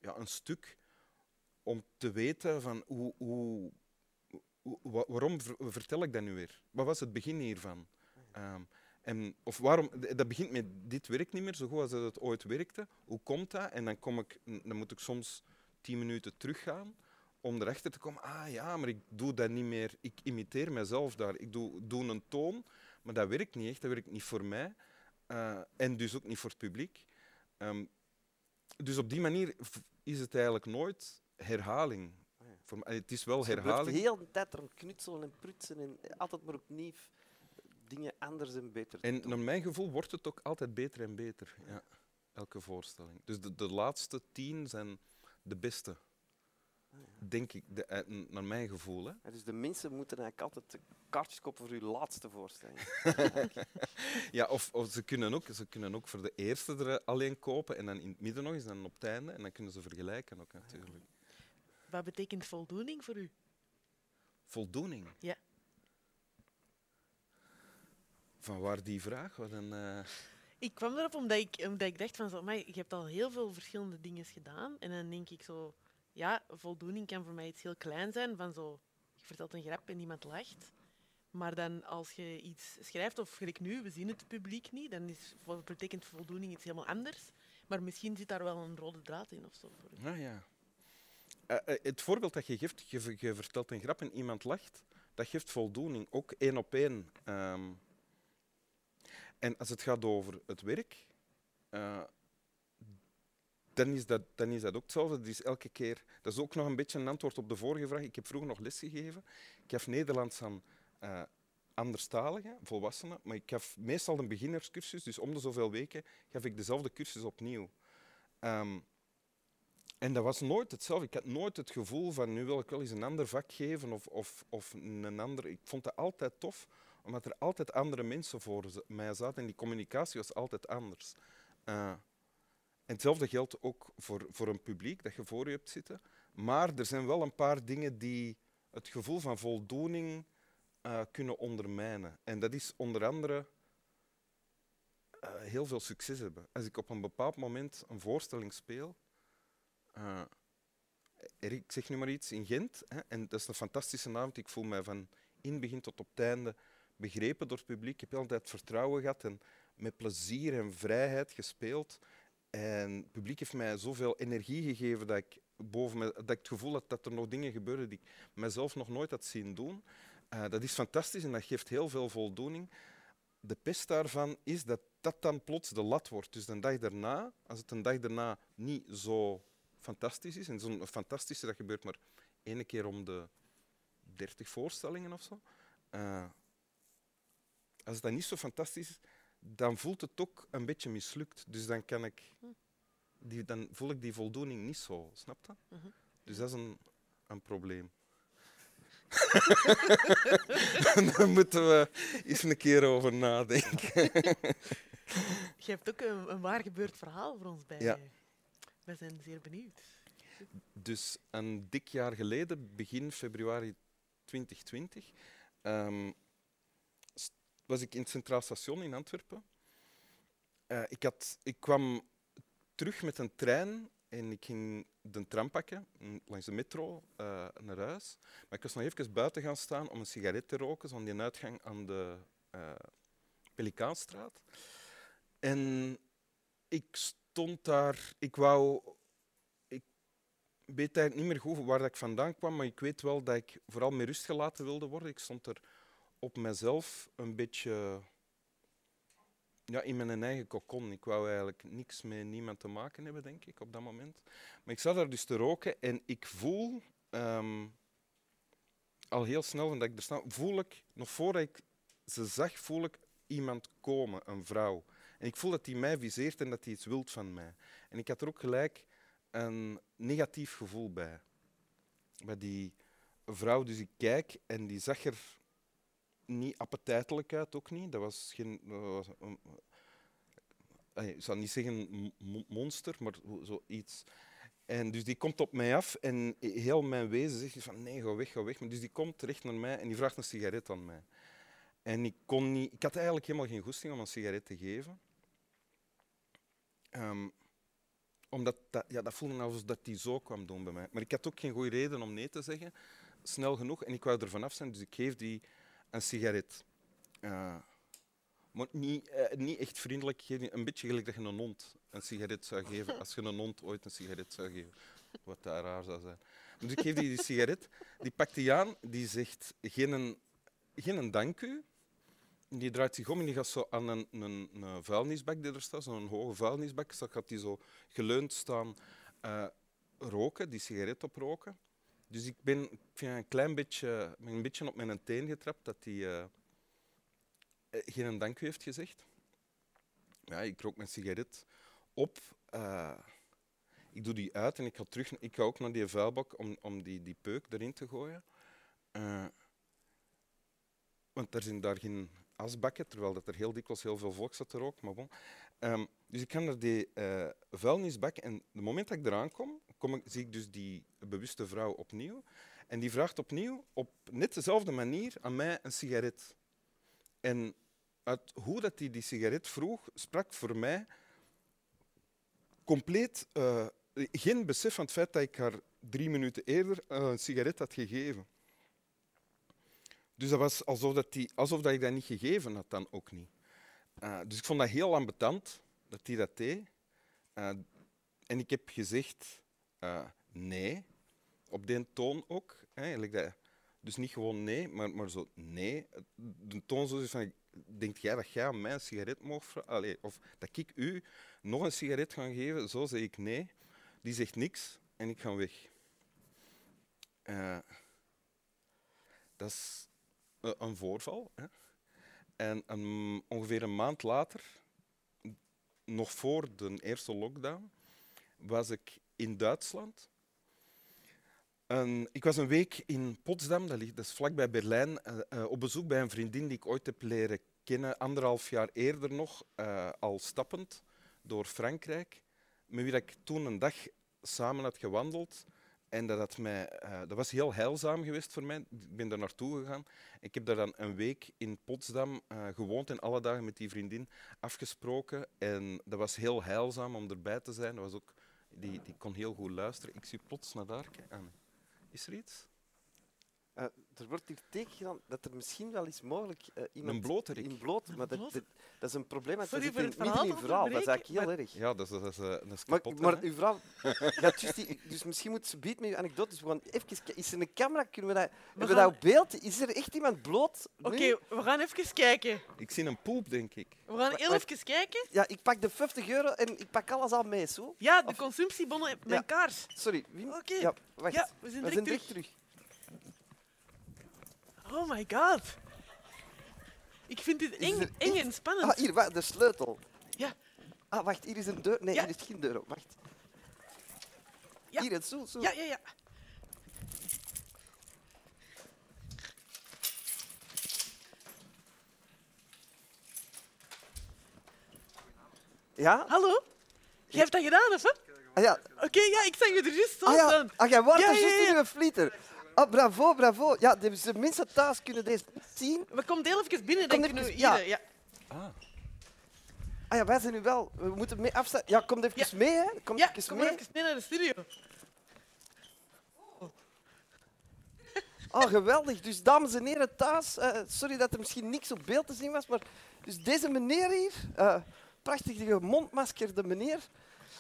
ja, een stuk, om te weten van hoe, hoe, waarom ver- vertel ik dat nu weer? Wat was het begin hiervan? Ehm, en, of waarom, dat begint met dit werkt niet meer zo goed als dat het ooit werkte. Hoe komt dat? En dan, kom ik, dan moet ik soms tien minuten teruggaan om erachter te komen. Ah ja, maar ik doe dat niet meer. Ik imiteer mezelf daar. Ik doe, doe een toon, maar dat werkt niet echt. Dat werkt niet voor mij. eh, en dus ook niet voor het publiek. Ehm, dus op die manier is het eigenlijk nooit herhaling. Ah. Voor het is wel Dus je herhaling. de hele tijd erom knutselen en prutsen en altijd maar opnieuw dingen anders en beter te En doen. naar mijn gevoel wordt het ook altijd beter en beter. Ja. Elke voorstelling. Dus de, de laatste tien zijn de beste. Ah, ja. Denk ik, de, eh, naar mijn gevoel. Hè. Ja, dus de mensen moeten eigenlijk altijd kaartjes kopen voor uw laatste voorstelling. Ja, of, of ze, kunnen ook, ze kunnen ook voor de eerste er alleen kopen en dan in het midden nog eens en dan op het einde. En dan kunnen ze vergelijken ook natuurlijk. Wat betekent voldoening voor u? Voldoening. Ja. Van waar die vraag? Wat een, eh, Ik kwam erop omdat ik, omdat ik dacht van zo, "Amai, je hebt al heel veel verschillende dingen gedaan. En dan denk ik zo, ja, voldoening kan voor mij iets heel klein zijn. Van zo, je vertelt een grap en iemand lacht. Maar dan als je iets schrijft, of gelijk nu, we zien het publiek niet, dan is, wat betekent voldoening iets helemaal anders. Maar misschien zit daar wel een rode draad in of zo. Voor u. Ah ja. Eh, eh, het voorbeeld dat je geeft, je, ver- je vertelt een grap en iemand lacht, dat geeft voldoening, ook één op één. Ehm. en als het gaat over het werk, eh, dan, is dat, dan is dat ook hetzelfde. Dat is elke keer, dat is ook nog een beetje een antwoord op de vorige vraag. Ik heb vroeger nog les gegeven. Ik gaf Nederlands aan anderstaligen, volwassenen, maar ik gaf meestal een beginnerscursus, dus om de zoveel weken gaf ik dezelfde cursus opnieuw. Ehm, en dat was nooit hetzelfde. Ik had nooit het gevoel van nu wil ik wel eens een ander vak geven of, of, of een ander. Ik vond dat altijd tof, omdat er altijd andere mensen voor mij zaten en die communicatie was altijd anders. Eh, en hetzelfde geldt ook voor, voor een publiek dat je voor je hebt zitten. Maar er zijn wel een paar dingen die het gevoel van voldoening eh, kunnen ondermijnen. En dat is onder andere eh, heel veel succes hebben. Als ik op een bepaald moment een voorstelling speel, eh, ik zeg nu maar iets, in Gent, hè, en dat is een fantastische avond, ik voel mij van in begin tot op het einde begrepen door het publiek. Ik heb altijd vertrouwen gehad en met plezier en vrijheid gespeeld. En het publiek heeft mij zoveel energie gegeven dat ik, boven me, dat ik het gevoel had dat er nog dingen gebeurden die ik mezelf nog nooit had zien doen. Eh, dat is fantastisch en dat geeft heel veel voldoening. De pest daarvan is dat dat dan plots de lat wordt. Dus een dag daarna, als het een dag daarna niet zo fantastisch is, en zo'n fantastische, dat gebeurt maar één keer om de 30 voorstellingen of zo. eh, als het dan niet zo fantastisch is, dan voelt het ook een beetje mislukt. Dus dan kan ik die, dan voel ik die voldoening niet zo. Snap je? Dus dat is een, een probleem. Daar moeten we eens een keer over nadenken. Je hebt ook een, een waar gebeurd verhaal voor ons bij. Ja. We zijn zeer benieuwd. Dus een dik jaar geleden, begin februari 2020, ehm, was ik in het Centraal Station in Antwerpen. Eh, ik, had, ik kwam terug met een trein en ik ging de tram pakken langs de metro eh, naar huis. Maar ik was nog even buiten gaan staan om een sigaret te roken, zo aan die uitgang aan de eh Pelikaanstraat. En ik stond daar, ik wou ik weet eigenlijk niet meer goed waar ik vandaan kwam, maar ik weet wel dat ik vooral met rust gelaten wilde worden. Ik stond er op mezelf een beetje ja, in mijn eigen kokon. Ik wou eigenlijk niks met niemand te maken hebben, denk ik, op dat moment. Maar ik zat daar dus te roken en ik voel ehm, al heel snel dat ik er sta, voel ik, nog voordat ik ze zag, voel ik iemand komen, een vrouw. En ik voel dat die mij viseert en dat die iets wilt van mij. En ik had er ook gelijk een negatief gevoel bij. Bij die vrouw, dus ik kijk en die zag er niet appetijtelijk uit, ook niet. Dat was geen... Ik zou niet zeggen mo- mo- monster, maar zo- zoiets. En dus die komt op mij af en heel mijn wezen zegt van nee, ga weg, ga weg. Maar dus die komt recht naar mij en die vraagt een sigaret aan mij. En ik kon niet... Ik had eigenlijk helemaal geen goesting om een sigaret te geven. Ehm, omdat dat, ja, dat voelde alsof dat die zo kwam doen bij mij. Maar ik had ook geen goede reden om nee te zeggen. Snel genoeg. En ik wou er vanaf zijn, dus ik geef die een sigaret. Eh, maar niet, eh, niet echt vriendelijk. Een beetje gelijk dat je een hond een sigaret zou geven. Als je een hond ooit een sigaret zou geven. Wat daar raar zou zijn. Dus ik geef die die sigaret. Die pakt die aan. Die zegt geen, geen dank u. Die draait zich om en die gaat zo aan een, een, een vuilnisbak die er staat, zo'n hoge vuilnisbak, gaat die zo geleund staan eh, roken, die sigaret oproken. Dus ik ben, ik een klein beetje, een beetje op mijn teen getrapt dat hij eh, eh, geen dank u heeft gezegd. Ja, ik rook mijn sigaret op. ik doe die uit en ik ga, terug, ik ga ook naar die vuilbak om, om die, die peuk erin te gooien. Want er zijn daar geen asbakken, terwijl dat er heel dikwijls heel veel volk zat te roken. Maar bon. Ehm, dus ik ga naar die eh, vuilnisbak en het moment dat ik eraan kom, kom ik, zie ik dus die bewuste vrouw opnieuw. En die vraagt opnieuw op net dezelfde manier aan mij een sigaret. En uit hoe dat die, die sigaret vroeg, sprak voor mij compleet eh, geen besef van het feit dat ik haar drie minuten eerder eh, een sigaret had gegeven. Dus dat was alsof, dat die, alsof dat ik dat niet gegeven had, dan ook niet. Eh, dus ik vond dat heel ambetant dat hij dat deed. Eh, en ik heb gezegd eh, nee, op die toon ook. Hè, dat- dus niet gewoon nee, maar, maar zo nee. De toon zo van, denkt jij dat jij aan mij sigaret mag vragen? Of dat ik u nog een sigaret ga geven? Zo zeg ik nee. Die zegt niks en ik ga weg. Dat is een voorval. Hè. En een, ongeveer een maand later, nog voor de eerste lockdown, was ik in Duitsland. En ik was een week in Potsdam, dat, ligt, dat is vlakbij Berlijn, eh, eh, op bezoek bij een vriendin die ik ooit heb leren kennen, anderhalf jaar eerder nog, eh, al stappend door Frankrijk, met wie ik toen een dag samen had gewandeld. En dat, had mij, eh, dat was heel heilzaam geweest voor mij. Ik ben daar naartoe gegaan. Ik heb daar dan een week in Potsdam eh, gewoond en alle dagen met die vriendin afgesproken. En dat was heel heilzaam om erbij te zijn. Dat was ook, die, die kon heel goed luisteren. Ik zie plots naar daar. Is er iets? Eh, er wordt hier teken gedaan dat er misschien wel eens mogelijk eh, iemand Een bloterik. in bloot, maar dat, dat, dat is een probleem. want Sorry dat voor zit het midden in verhaal verhaal. Dat is eigenlijk heel erg. Ja, dat is, dat is, eh, dat is Maar, kapot. maar hè? uw gaat die, dus misschien moet ze biedt met uw anekdote. Dus we gaan even, is er een camera? Kunnen we dat, hebben we gaan- dat op beeld? Is er echt iemand bloot? Oké, we gaan even kijken. Ik zie een poep, denk ik. We gaan heel maar- even kijken. Ja, ik pak de 50 euro en ik pak alles al mee. Zo. Ja, de Of- consumptiebonnen Ja. mijn kaars. Sorry, Wim. Oké. Ja, wacht. Ja, we zijn we direct zijn terug. terug. Oh my god. Ik vind dit eng, eng en spannend. Ah, hier, wacht, de sleutel. Ja. Ah, wacht, hier is een deur. Nee, Ja. hier is geen deur. op. Wacht. Ja. Hier, het stoel, stoel. Ja, ja, ja. Ja? Hallo? Jij hebt dat gedaan, of wat? Ah, ja. Oké, ja, ik zag je er juist zo Ah, ja. Ah, jij wordt Ja, er juist in een flieter. Ah, bravo, bravo. Ja, de, de mensen thuis kunnen deze zien. We komen heel even binnen, kunnen we even- ja. hier, ja. Ah, Ah ja, wij zijn nu wel. We moeten mee afstaan. Ja, kom even Ja. mee, hè. Kom Ja, even kom mee. even mee naar de studio. Oh, geweldig. Dus dames en heren thuis, eh, sorry dat er misschien niks op beeld te zien was, maar dus deze meneer hier, eh prachtige mondmaskerde meneer,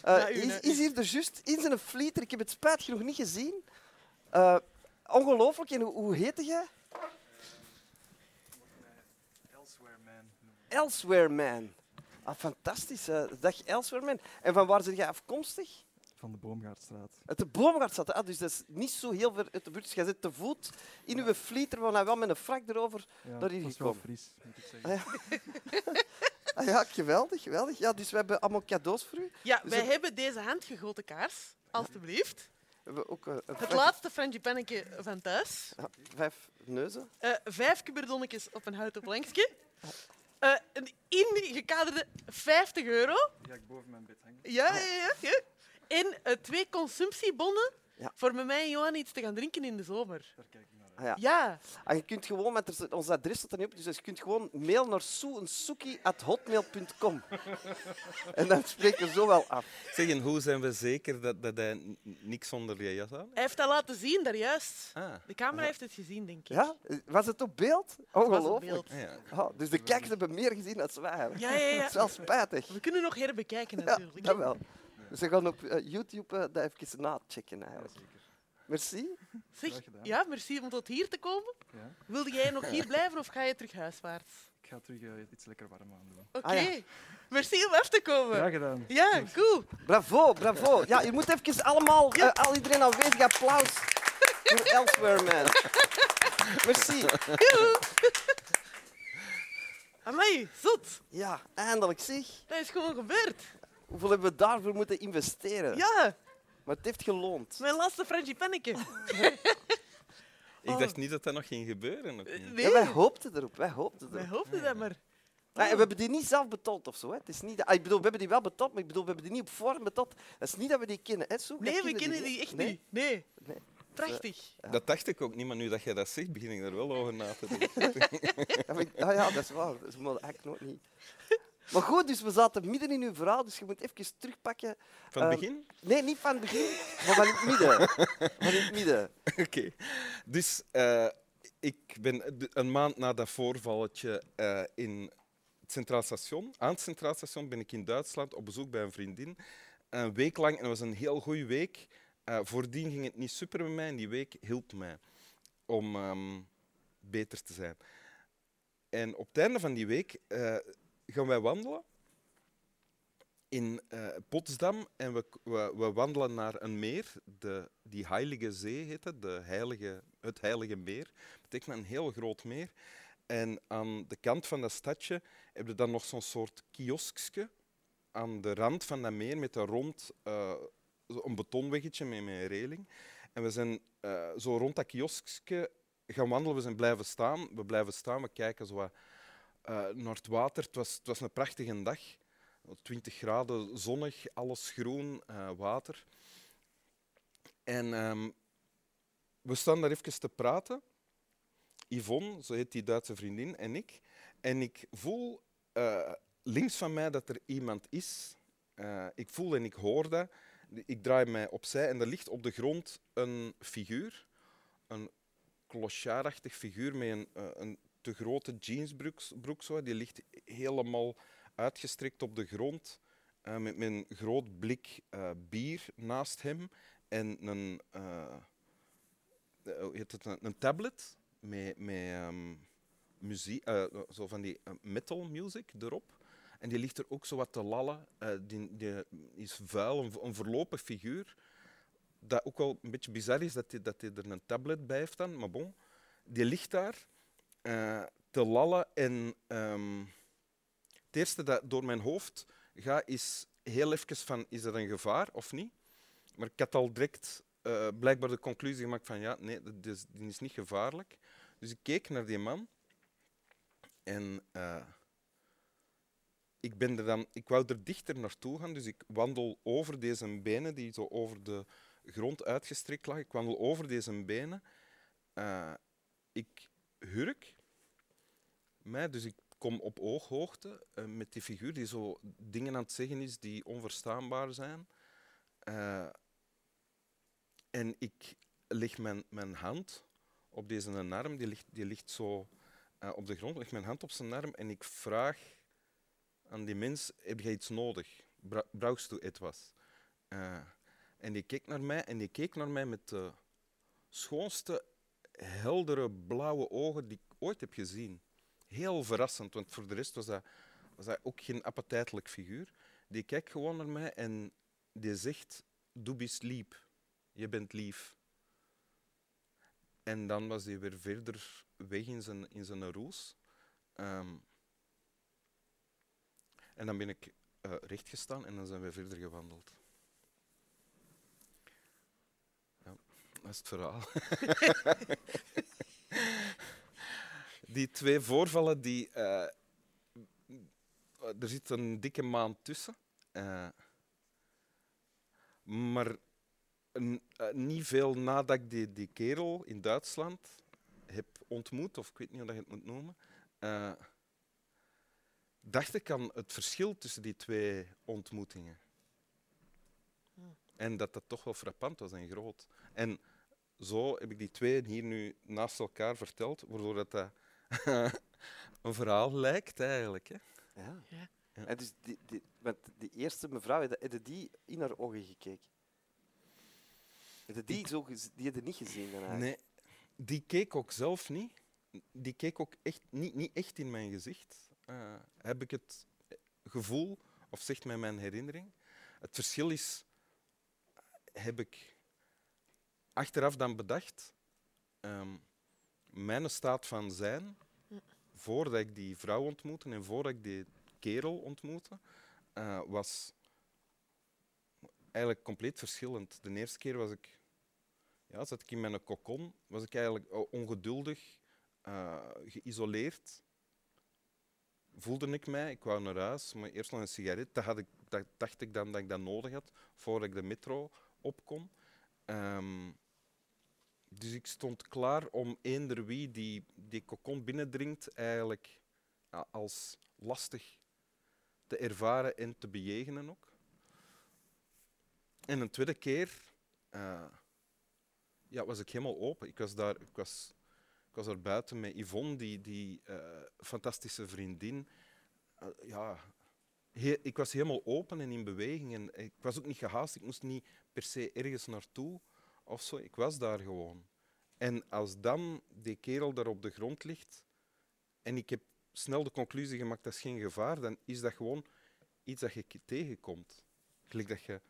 eh, Ja, u, is, is hier dus juist in zijn flieter. Ik heb het spijt genoeg niet gezien. Ongelooflijk. En hoe, hoe heette jij? Elsewhere Man. Ah, fantastisch. dag Elsewhere Man. En van waar ben jij afkomstig? Van de Boomgaardstraat. Uit de boomgaard Ah, dus dat is niet zo heel ver uit de buurt. Dus jij zit te voet in uw flieter, van hij wel met een frak erover. Ja, Daar hier dat is wel fris, moet ik zeggen. Ah, ja. Ah, ja, geweldig, geweldig. Ja, dus we hebben allemaal cadeaus voor u. Ja, Dus wij hebben deze handgegoten kaars, alstublieft. We ook eh, een Het vijf- laatste frangipannetje van thuis. ja, vijf neuzen. Eh, vijf kuberdonnetjes op een houten plankje. Eh, een ingekaderde 50 euro. Ja, ik boven mijn bed hangen. Ja, ja, ja. ja. En twee consumptiebonnen Ja. voor met mij en Johan iets te gaan drinken in de zomer. Daar kijk ik naar. Ah, ja. Ja. En je kunt gewoon, met ons adres staat er niet op, dus je kunt gewoon mail naar soensuki.hotmail.com. en dan spreken we zo wel af. zeg, en hoe zijn we zeker dat, dat hij niks onder je jas aan Hij heeft dat laten zien, daar juist. Ah, De camera heeft het gezien, denk ik. Ja? Was het op beeld? Ongelooflijk. beeld. ah ja. Ah, dus de kijkers hebben meer gezien dan wij. hebben. Ja, ja, ja. Dat is wel spijtig. We kunnen nog herbekijken, Ja, natuurlijk. dat wel. Dus we gaan op eh, YouTube eh, dat even nachecken. Eigenlijk. Merci. Zeg, ja, merci om tot hier te komen. Ja. Wilde jij nog hier blijven of ga je terug huiswaarts? Ik ga terug eh, iets lekker warm aan doen. Oké. Ah, ja. Merci om af te komen. Graag gedaan. Ja, cool. Bravo, bravo. Ja, je moet even allemaal, eh, al iedereen aanwezig, applaus voor Elsewhere Man. Merci. Amai, zot. Ja, eindelijk zeg. Dat is gewoon gebeurd. Hoeveel hebben we daarvoor moeten investeren? Ja, Maar het heeft geloond. mijn laatste frangipannetje. Ik Oh. dacht niet dat dat nog ging gebeuren. Niet? Nee, Ja, wij hoopten erop, wij hoopten wij erop. hoopten dat maar. En we hebben die niet zelf betaald of zo. Hè. Het is niet dat- ah, ik bedoel, we hebben die wel betaald, maar ik bedoel, we hebben die niet op voorhand betaald. Dat is niet dat we die kennen. Hè? Jij Nee, we kennen die echt Nee? niet. Nee. Nee. Prachtig. Ja. Dat dacht ik ook niet, maar nu dat jij dat zegt, begin ik er wel over na te denken. Ja, maar ah ja, dat is waar. Dat is eigenlijk nog niet. Maar goed, dus we zaten midden in uw verhaal, dus je moet even terugpakken. Van het Ehm, begin? Nee, niet van het begin, maar van het midden. Van het midden. Oké. Dus eh, ik ben een maand na dat voorvalletje eh, in het Centraal Station. Aan het Centraal Station ben ik in Duitsland op bezoek bij een vriendin. Een week lang, en dat was een heel goede week. Eh, voordien ging het niet super met mij en die week hielp mij om ehm, beter te zijn. En op het einde van die week gaan wij wandelen in eh, Potsdam en we, we, we wandelen naar een meer, de, die Heilige Zee heet het, de heilige, het Heilige Meer. Dat betekent een heel groot meer. En aan de kant van dat stadje heb je dan nog zo'n soort kioskje aan de rand van dat meer met een rond, eh, een betonweggetje met, met een reling. En we zijn eh, zo rond dat kioskje gaan wandelen. We zijn blijven staan. We blijven staan, we kijken zo wat, eh, naar het was, het was een prachtige dag. 20 graden, zonnig, alles groen, eh, water. En ehm, we staan daar even te praten. Yvonne, zo heet die Duitse vriendin, en ik. En ik voel eh, links van mij dat er iemand is. Ik voel en ik hoor dat. Ik draai mij opzij en er ligt op de grond een figuur. Een clochardachtig figuur met een, een te grote jeansbroek. broek zo. Die ligt helemaal uitgestrekt op de grond. eh, met, een groot blik eh, bier naast hem. En een, eh, hoe heet het, een, tablet met, met ehm, muziek, zo van die metal music erop. En die ligt er ook zo wat te lallen. Die, die is vuil, een, een figuur. Dat ook wel een beetje bizar is dat hij dat er een tablet bij heeft dan. Maar bon, die ligt daar eh, te lallen. En ehm, het eerste dat door mijn hoofd gaat is heel even van, is er een gevaar of niet? maar ik had al direct eh, blijkbaar de conclusie gemaakt van ja, nee, dat is, die is niet gevaarlijk. Dus ik keek naar die man en eh, ik, ben er dan, ik wou er dichter naartoe gaan, dus ik wandel over deze benen die zo over de grond uitgestrekt lag. Ik wandel over deze benen. Ik hurk mij, dus ik kom op ooghoogte eh, met die figuur die zo dingen aan het zeggen is die onverstaanbaar zijn. Eh, en ik leg mijn, mijn hand op deze arm, die ligt, die ligt zo eh, op de grond, leg mijn hand op zijn arm en ik vraag aan die mens, heb jij iets nodig? Bra brauchst du etwas? En die keek naar mij en die keek naar mij met de schoonste, heldere, blauwe ogen die ik ooit heb gezien. Heel verrassend, want voor de rest was dat, was ook geen appetijtelijk figuur. Die kijkt gewoon naar mij en die zegt, du bist lieb. Je bent lief. En dan was hij weer verder weg in zijn, in zijn roes. Ehm, en dan ben ik eh recht gestaan en dan zijn we verder gewandeld. Ja, dat is het verhaal. die twee voorvallen, die, eh, er zit een dikke maand tussen. Eh, maar n- eh, niet veel nadat ik die, die kerel in Duitsland heb ontmoet, of ik weet niet hoe dat je het moet noemen, dacht ik aan het verschil tussen die twee ontmoetingen. En dat dat toch wel frappant was en groot. En zo heb ik die twee hier nu naast elkaar verteld, waardoor dat een verhaal lijkt eigenlijk. Hè. Ja. Ja. En dus die, die, want die eerste mevrouw, heb je- heb je die in haar ogen gekeken? Heb je die, zo gez- die niet gezien dan eigenlijk? Nee, die keek ook zelf niet. Die keek ook echt niet, niet echt in mijn gezicht. Eh, heb ik het gevoel, of zegt mij mijn herinnering. Het verschil is, heb ik achteraf dan bedacht, ehm, mijn staat van zijn, voordat ik die vrouw ontmoette en voordat ik die kerel ontmoette, eh, was eigenlijk compleet verschillend. De eerste keer was ik ja, zat ik in mijn kokon, was ik eigenlijk o- ongeduldig, eh, geïsoleerd. Voelde ik mij, ik wou naar huis, maar eerst nog een sigaret. Dat, had ik, dat dacht ik dan dat ik dat nodig had, voordat ik de metro op kon. Dus ik stond klaar om eender wie die, die kokon binnendringt eigenlijk ja, als lastig te ervaren en te bejegenen ook. En een tweede keer eh, ja, was ik helemaal open. Ik was daar, ik was, ik was daar buiten met Yvonne, die, die eh, fantastische vriendin. Eh, ja, ik was helemaal open en in beweging. En ik was ook niet gehaast. Ik moest niet per se ergens naartoe of zo. Ik was daar gewoon. En als dan die kerel daar op de grond ligt en ik heb snel de conclusie gemaakt dat is geen gevaar, dan is dat gewoon iets dat je tegenkomt. Gelijk dat je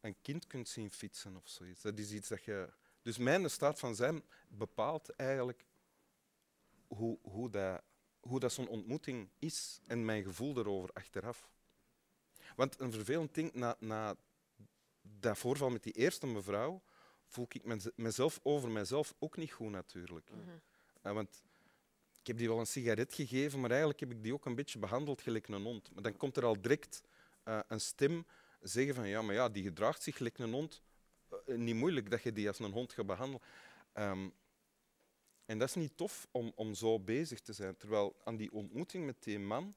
een kind kunt zien fietsen of zoiets. Dat is iets dat je... Dus mijn staat van zijn bepaalt eigenlijk hoe, hoe dat, hoe dat zo'n ontmoeting is en mijn gevoel erover achteraf. Want een vervelend ding, na, na dat voorval met die eerste mevrouw, voel ik mez- mezelf over mezelf ook niet goed natuurlijk. Eh, want ik heb die wel een sigaret gegeven, maar eigenlijk heb ik die ook een beetje behandeld gelijk een hond. Maar dan komt er al direct eh, een stem zeggen van ja, maar ja, die gedraagt zich gelijk een hond. Eh, niet moeilijk dat je die als een hond gaat behandelen. Ehm, en dat is niet tof om, om zo bezig te zijn. Terwijl aan die ontmoeting met die man,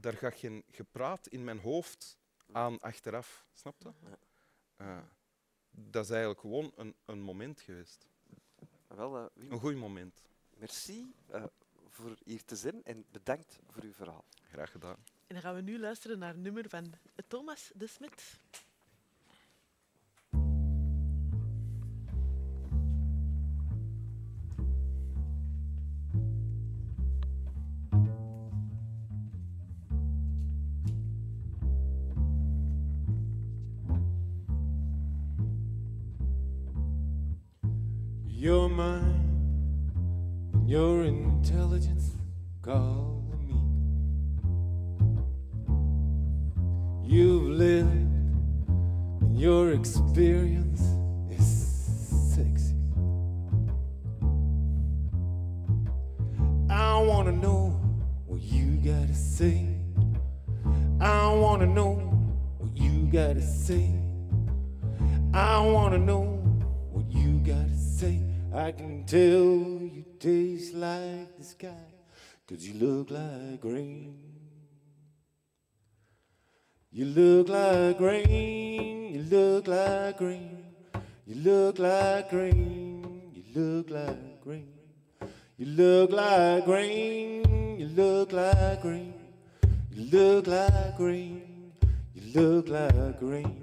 daar gaat geen gepraat in mijn hoofd aan achteraf. Snap je? Eh, dat is eigenlijk gewoon een, een moment geweest. Wel, eh, Wim, Een goed moment. merci eh, voor hier te zijn en bedankt voor uw verhaal. Graag gedaan. En dan gaan we nu luisteren naar een nummer van Thomas de Smet. Sky, cause you look like rain. You look like rain, you look like rain, you look like rain, you look like rain. You look like rain, you look like rain, you look like rain, you look like rain.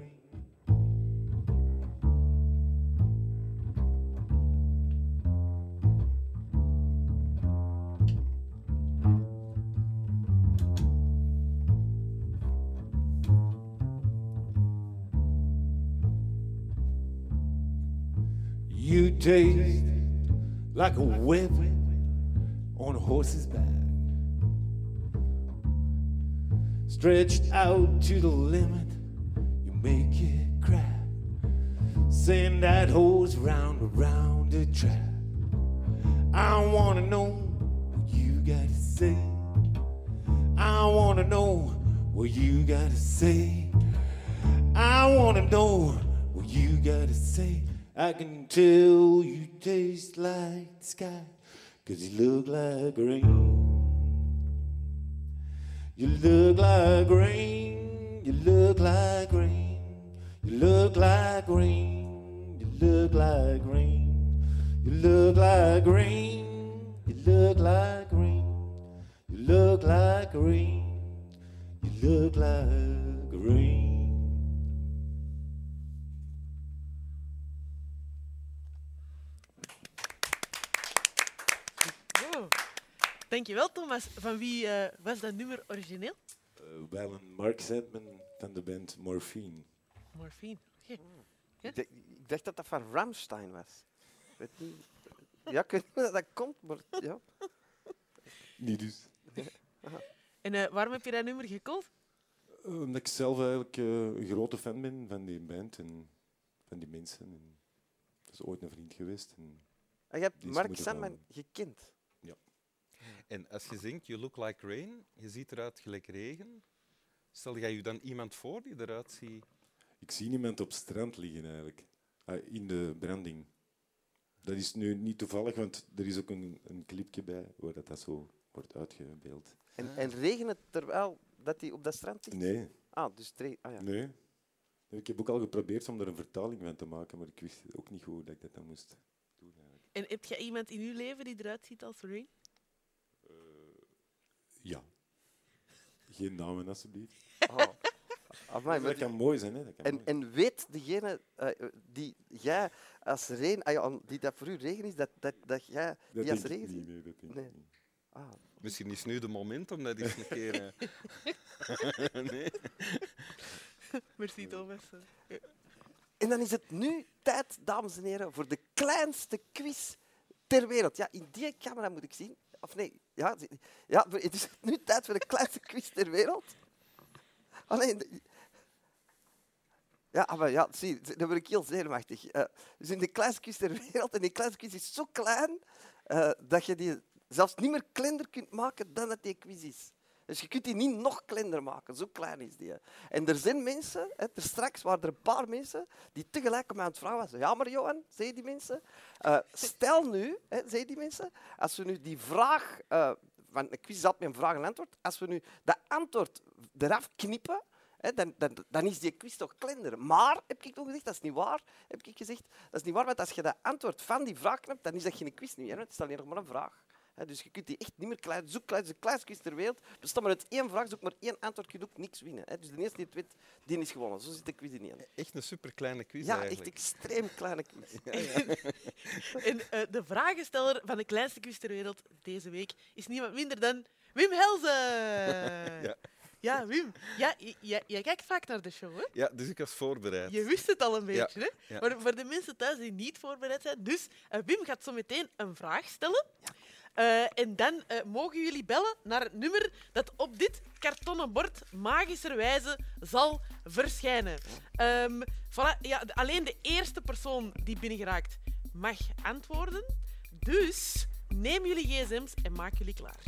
Taste like a whip on a horse's back. Stretched out to the limit, you make it crack. Send that horse round around the track. I wanna know what you gotta say. I wanna know what you gotta say. I wanna know what you gotta say. I can tell you taste like the sky, cause you look like rain. You look like rain, you look like rain, you look like rain, you look like rain, you look like rain, you look like rain, you look like rain, you look like rain. Dankjewel, Thomas. Van wie eh, was dat nummer origineel? Uh, wel een Mark Sedman van de band Morphine. Morphine. Oké. Ik, dacht- ik dacht dat dat van Ramstein was. Ik Weet niet. Ja, ik weet niet hoe dat dat komt, maar ja. Niet dus. En eh, waarom heb je dat nummer gekozen? Omdat ik zelf eigenlijk eh, een grote fan ben van die band en van die mensen. En dat is ooit een vriend geweest. En En je hebt Mark Sandman gekend. En als je zingt You Look Like Rain, je ziet eruit gelijk regen. Stel jij je dan iemand voor die eruit ziet? ik zie iemand op het strand liggen eigenlijk. Ah, in de branding. Dat is nu niet toevallig, want er is ook een, een clipje bij waar dat, dat zo wordt uitgebeeld. En, en regent het terwijl dat hij op dat strand ligt? Nee, Ah, dus ah, ja. nee. Ik heb ook al geprobeerd om er een vertaling van te maken, maar ik wist ook niet goed dat ik dat dan moest doen. Eigenlijk. En heb je iemand in je leven die eruit ziet als Rain? Ja. Geen namen, alsjeblieft. Oh. Amai, maar dat kan mooi zijn, hè? Dat kan En, mooi. en weet degene eh, die jij als regen, ah ja, die dat voor u regen is, dat, dat, dat jij dat die als regen niet, nee, dat denk Nee. ik niet. Ah. Misschien is nu de moment om dat eens een keer... eh, nee? Merci, Thomas. En dan is het nu tijd, dames en heren, voor de kleinste quiz ter wereld. Ja, in die camera moet ik zien. Of nee, ja, ja, het is nu tijd voor de kleinste quiz ter wereld. Alleen, ja, maar ja, zie, dan word ik heel zenuwachtig. Eh, dus in de kleinste quiz ter wereld, en die kleinste quiz is zo klein eh, dat je die zelfs niet meer kleiner kunt maken dan dat die quiz is. Dus je kunt die niet nog kleiner maken, zo klein is die. En er zijn mensen, hè, er straks waren er een paar mensen die tegelijk aan het vragen waren. Ja, maar Johan, zei die mensen, eh, stel nu, hè, die mensen, als we nu die vraag, eh want een quiz altijd met een vraag en antwoord, als we nu dat antwoord eraf knippen, dan, dan, dan is die quiz toch kleiner. Maar, heb ik toen gezegd, dat is niet waar, heb ik gezegd, dat is niet waar, want als je dat antwoord van die vraag knipt, dan is dat geen quiz meer, het is alleen nog maar een vraag. Hè, dus je kunt die echt niet meer klein, zoek is de kleinste quiz ter wereld. Maar uit één vraag, zoek maar één antwoord, je kunt ook niks winnen. Hè. Dus de eerste die het weet, die is gewonnen. Zo zit de quiz in één. Echt een superkleine quiz Ja, echt extreem kleine quiz. En eh, de vragensteller van de kleinste quiz ter wereld deze week is niemand minder dan Wim Helzen. Ja. Ja, Wim. Ja, jij- jij kijkt vaak naar de show, hè? Ja, dus ik was voorbereid. Je wist het al een Ja, beetje, hè? ja. Maar voor de mensen thuis die niet voorbereid zijn, dus eh, Wim gaat zo meteen een vraag stellen. Eh, en dan eh, mogen jullie bellen naar het nummer dat op dit kartonnen bord magischerwijze zal verschijnen. Ehm, voilà, ja, alleen de eerste persoon die binnengeraakt mag antwoorden. Dus neem jullie gsm's en maak jullie klaar.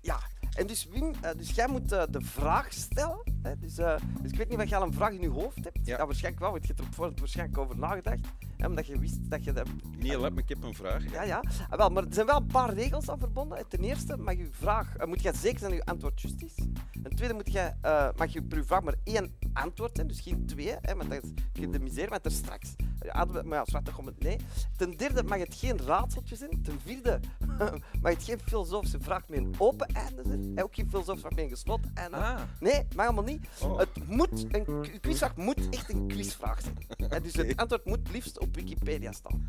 Ja, en dus Wim, eh, dus jij moet de vraag stellen. Hè? Dus, eh, dus ik weet niet of je al een vraag in je hoofd hebt. Ja. waarschijnlijk wel, want je hebt er waarschijnlijk over nagedacht. Hè, omdat je wist dat je dat... Niet alleen, maar ik heb een vraag. Ja, ja. Ah, wel, maar er zijn wel een paar regels aan verbonden. Ten eerste mag je vraag, eh, moet jij zeker zijn dat je antwoord juist is. Ten tweede moet jij, eh, mag je per je vraag maar één antwoord zijn, dus geen twee. Hè, want dat is je de misère, want er straks... We- maar ja, zwart, dan komt het nee. Ten derde mag het geen raadseltje zijn. Ten vierde mag het geen filosofische vraag met een open einde zijn. En ook geen filosofische vraag met een gesloten einde. Ah, Nee, mag allemaal niet. oh. Het moet, een quizvraag moet echt een quizvraag zijn. Dus het antwoord moet liefst op Wikipedia staan.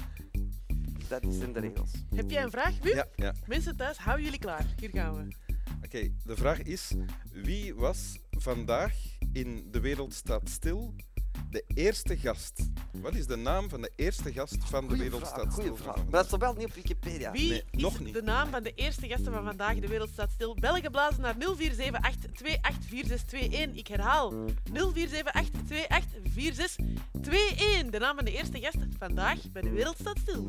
Dat zijn de regels. Heb jij een vraag, Wim? ja, ja. Mensen thuis, hou jullie klaar. Hier gaan we. Oké, de vraag is: wie was vandaag in De Wereld Staat Stil de eerste gast? Wat is de naam van de eerste gast van De Goeie Wereld vraag, Staat goeie Stil? vraag. Maar dat staat wel niet op Wikipedia. Wie Nee, is nog niet. de naam van de eerste gasten van vandaag? De wereld staat stil. Bellen geblazen naar 0478284621. Ik herhaal. 0478284621. De naam van de eerste gast vandaag bij de wereld staat stil.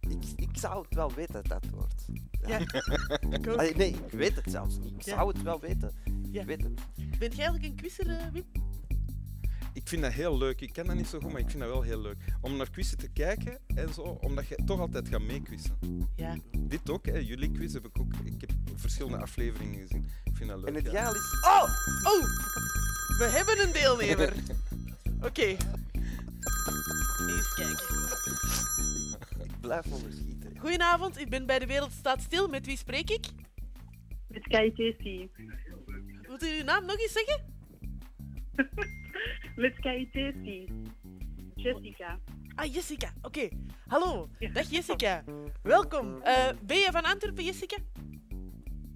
Ik, ik zou het wel weten, het antwoord. Ja. Allee, nee, ik weet het zelfs niet. Ik Ja. zou het wel weten. Ja. Ik weet het. Bent jij eigenlijk een quizzer, eh, Wim? Ik vind dat heel leuk. Ik ken dat niet zo goed, maar ik vind dat wel heel leuk. Om naar quizzen te kijken en zo, omdat je toch altijd gaat meequizzen. Ja. Dit ook, hè. jullie quiz heb ik ook. Ik heb verschillende afleveringen gezien. Ik vind dat leuk. En het ja. geil is... Oh! Oh, we hebben een deelnemer. Oké. Eens kijken. Ik blijf onderschieten. Goedenavond, ik ben bij de wereld staat stil. Met wie spreek ik? Met KITC. Wilt u uw naam nog eens zeggen? Met KITC. Jessica. Ah, Jessica. Oké. Hallo. Ja. Dag Jessica. Welkom. Eh, ben je van Antwerpen, Jessica?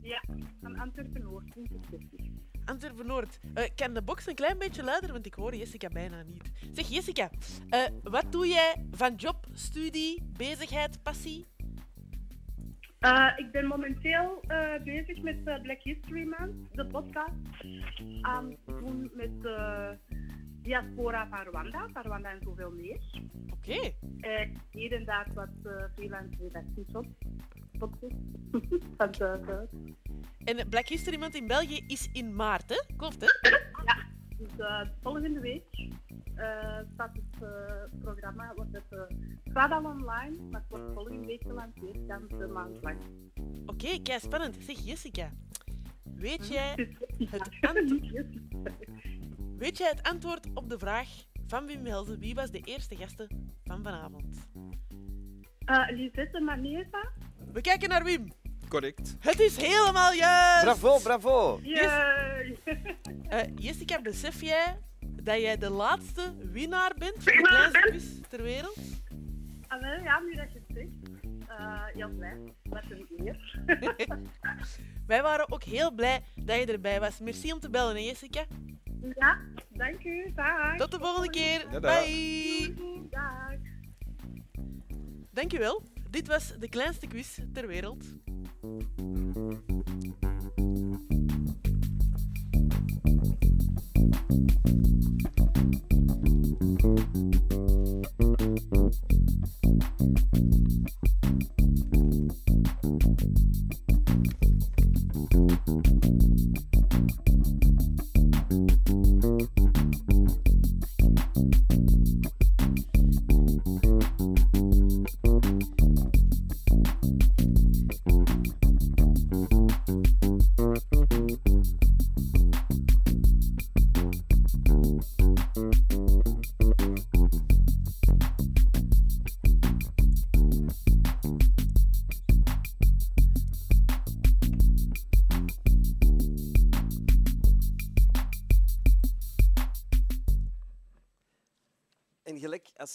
Ja, van Antwerpen-Noord, 2060. Antwerpen-Noord. Eh, kan de box een klein beetje luider, want ik hoor Jessica bijna niet. Zeg Jessica, eh, wat doe jij van job, studie, bezigheid, passie? Ik ben momenteel bezig met Black History Month, de podcast. Aan te doen met diaspora van Rwanda, van Rwanda en zoveel meer. Oké. Eh hier en daar wat uh, freelance redacties op. En Black History Month in België is in maart, hè? Klopt, hè? Dus eh, volgende week eh, staat het eh, programma, wordt het, eh, staat al online, maar het wordt volgende week gelanceerd, dan de maand lang. Oké, kei spannend. Zeg Jessica, weet jij, Het het antwoord- weet jij het antwoord op de vraag van Wim Helzen? Wie was de eerste gasten van vanavond? Uh, Lisette Manesa. We kijken naar Wim. Correct. Het is helemaal juist! Bravo, bravo. Yay! Eh, Jessica, besef jij dat jij de laatste winnaar bent van de kleinste quiz ter wereld? Ah, wel, ja, nu dat je. Uh, heel blij. Wat een eer. Wij waren ook heel blij dat je erbij was. Merci om te bellen, hè, Jessica. Ja, dank u. Dag. Tot de volgende keer. Tada. Bye. Dag. Dankjewel. Dit was de kleinste quiz ter wereld.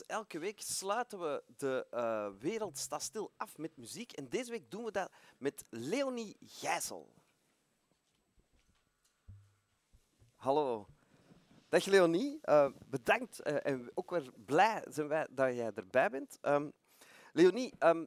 Elke week sluiten we de eh, Wereld staat stil af met muziek. En deze week doen we dat met Leonie Gijssel. Hallo. Dag Leonie, Eh, bedankt eh, en ook weer blij zijn wij dat jij erbij bent. Ehm, Leonie, ehm,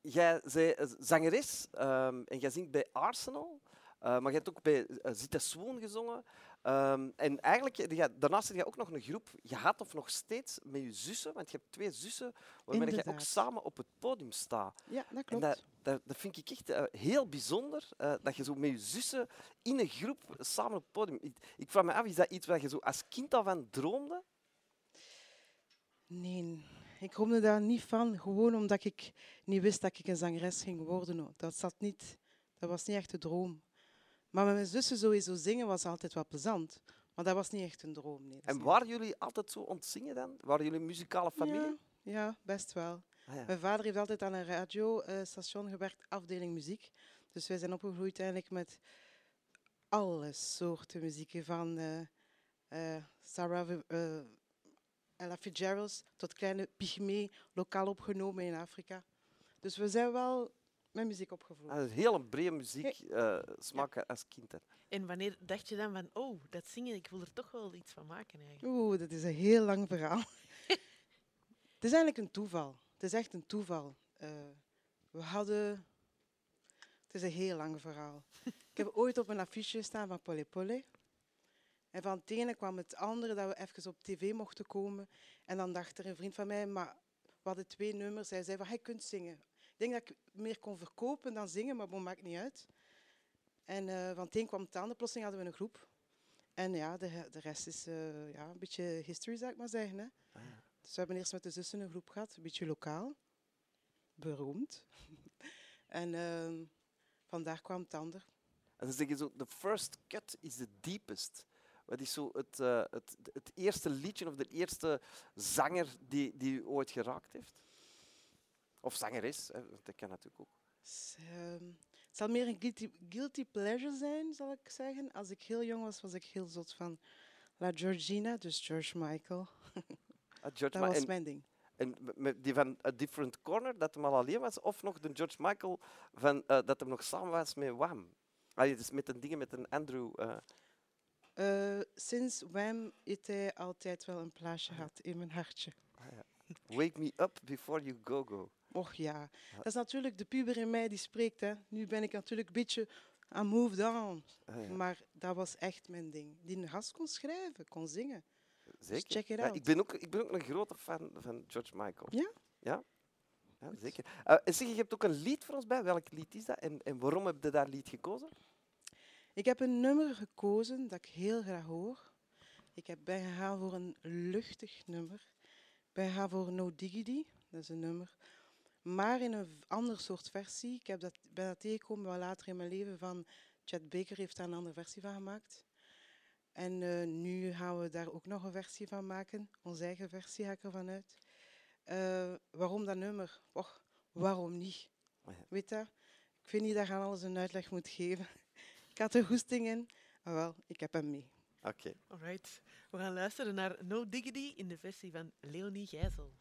jij bent zangeres ehm, en jij zingt bij Arsenal. maar je hebt ook bij Zita Swoon gezongen. Ehm, en eigenlijk, ja, daarnaast heb je ook nog een groep gehad, of nog steeds, met je zussen. Want je hebt twee zussen waarmee je ook samen op het podium staat. Ja, dat En klopt. dat, dat, dat vind ik echt eh, heel bijzonder, eh, dat je zo met je zussen in een groep samen op het podium... Ik, ik vraag me af, is dat iets waar je zo als kind al van droomde? Nee, ik droomde daar niet van, gewoon omdat ik niet wist dat ik een zangeres ging worden. Dat, zat niet, dat was niet echt de droom. Maar met mijn zussen sowieso zingen was altijd wel plezant. Maar dat was niet echt een droom. Nee, En waren jullie altijd zo ontzingen dan? Waren jullie een muzikale familie? Ja, ja, best wel. Ah, ja. Mijn vader heeft altijd aan een radiostation gewerkt, afdeling muziek. Dus wij zijn opgegroeid eigenlijk met alle soorten muziek. Van eh, eh, Sarah eh, Ella Fitzgerald tot kleine pygmee, lokaal opgenomen in Afrika. Dus we zijn wel met muziek opgevoed. Ah, een hele brede muziek eh, smaak als kind. hè. En wanneer dacht je dan van, oh, dat zingen, ik wil er toch wel iets van maken eigenlijk? Oeh, dat is een heel lang verhaal. het is eigenlijk een toeval. Het is echt een toeval. Eh, we hadden... Het is een heel lang verhaal. Ik heb ooit op een affiche gestaan van Polly Polly. En van het ene kwam het andere dat we even op tv mochten komen. En dan dacht er een vriend van mij, maar we hadden twee nummers. Hij zei van, hij kunt zingen. Ik denk dat ik meer kon verkopen dan zingen, maar dat maakt niet uit. En eh, van het een kwam het ander. Plotseling hadden we een groep. En ja, de, de rest is eh, ja, een beetje history, zou ik maar zeggen. Hè. Dus we hebben eerst met de zussen een groep gehad, een beetje lokaal. Beroemd. en ehm, vandaar kwam het ander. En ze zeggen zo, the first cut is the deepest. Wat is zo het, eh, het, het eerste liedje of de eerste zanger die, die u ooit geraakt heeft? Of zangeres, hè, want dat kan natuurlijk ook. Dus, ehm, het zal meer een guilty, guilty pleasure zijn, zal ik zeggen. Als ik heel jong was, was ik heel zot van La Georgina, dus George Michael. Ah, George Dat Ma- was mijn ding. en die van A Different Corner, dat hem al alleen was, of nog de George Michael van, eh, dat hem nog samen was met Wham? Ah, het is met een dingen met een Andrew. Eh, sinds Wham heeft hij altijd wel een plaatsje gehad in mijn hartje. Wake Me Up Before You Go Go. Och ja, dat is natuurlijk de puber in mij die spreekt. Hè. Nu ben ik natuurlijk een beetje aan moved on. Ah, ja. Maar dat was echt mijn ding. Die een gast kon schrijven, kon zingen. Zeker. check it Ja, ik, ben ook, ik ben ook een grote fan van George Michael. Ja? Ja, ja zeker. En zeg, je hebt ook een lied voor ons bij. Welk lied is dat en, en waarom heb je dat lied gekozen? Ik heb een nummer gekozen dat ik heel graag hoor. Ik heb ben gegaan voor een luchtig nummer. Ik ben gegaan voor No Diggity, dat is een nummer. Maar in een ander soort versie. Ik heb dat, ben dat tegengekomen wel later in mijn leven van Chet Baker heeft daar een andere versie van gemaakt. En eh, nu gaan we daar ook nog een versie van maken. Onze eigen versie ga ik ervan uit. Eh, waarom dat nummer? Och, waarom niet? Weet je, ik vind niet dat je aan alles een uitleg moet geven. Ik had er goesting in. Ah, wel, ik heb hem mee. Oké. Alright. We gaan luisteren naar No Diggity in de versie van Leonie Gijzel.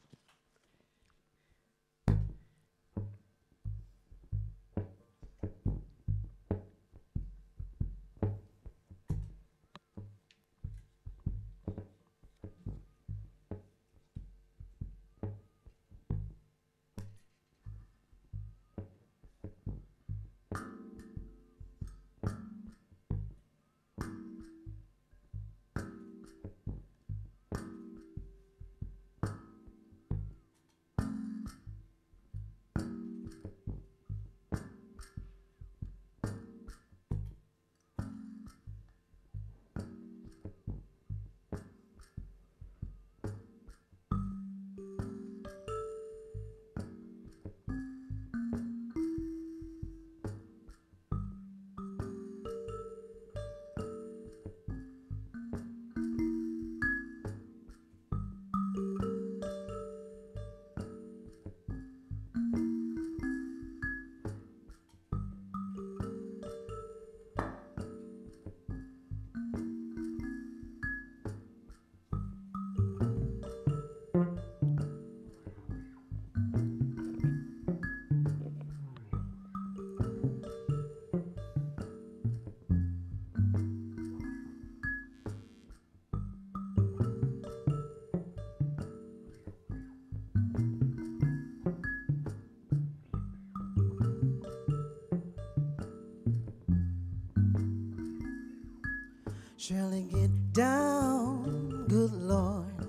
Surely get down. Good Lord.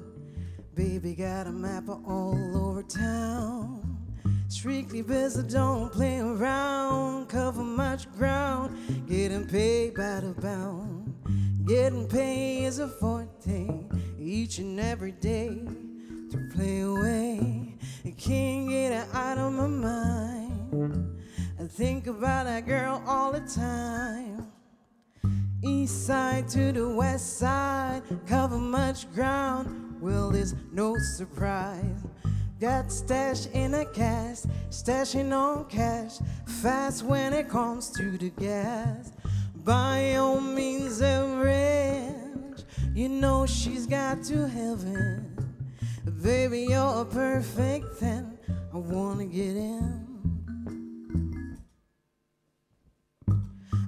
Baby got a map all over town. Strictly business, don't play around. Cover much ground, getting paid by the pound. Getting paid is a forte each and every day stashing on cash, fast when it comes to the gas. By all means, average. You know she's got to heaven. Baby, you're a perfect 10. I wanna get in.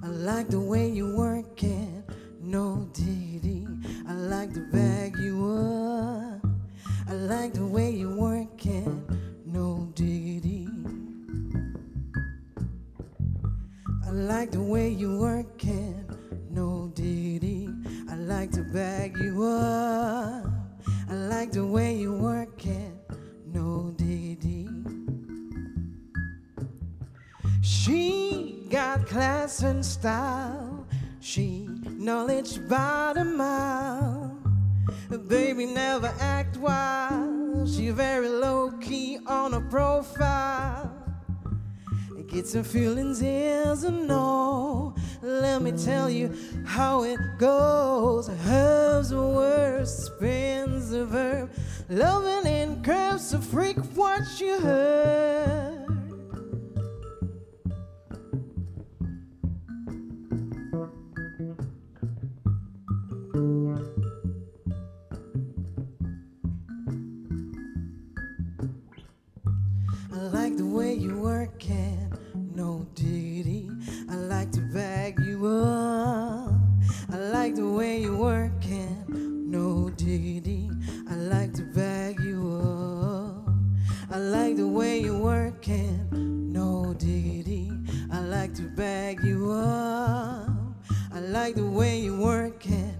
I like the way you work it, no diggity. I like to bag you up. I like the way you work it, no diggity. I like the way you work it, no diggity. I like to bag you up. I like the way you work it, no diggity. She got class and style. She knowledge by the mile. Baby never act wild. She very low key on her profile. Get some feelings is a no. Let me tell you how it goes. Herbs a word, spins a verb. Loving in curves, a freak what you heard. Like the way you work it,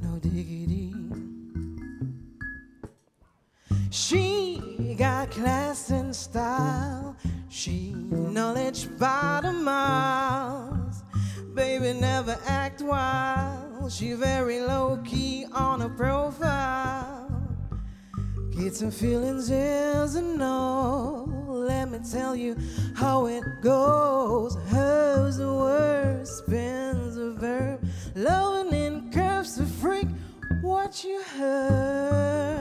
no diggity. She got class and style. She knowledge by the miles. Baby never act wild. She very low key on her profile. Get some feelings is a no. Let me tell you how it goes. Hers a word, spins a verb. Loving in curves a freak. What you heard.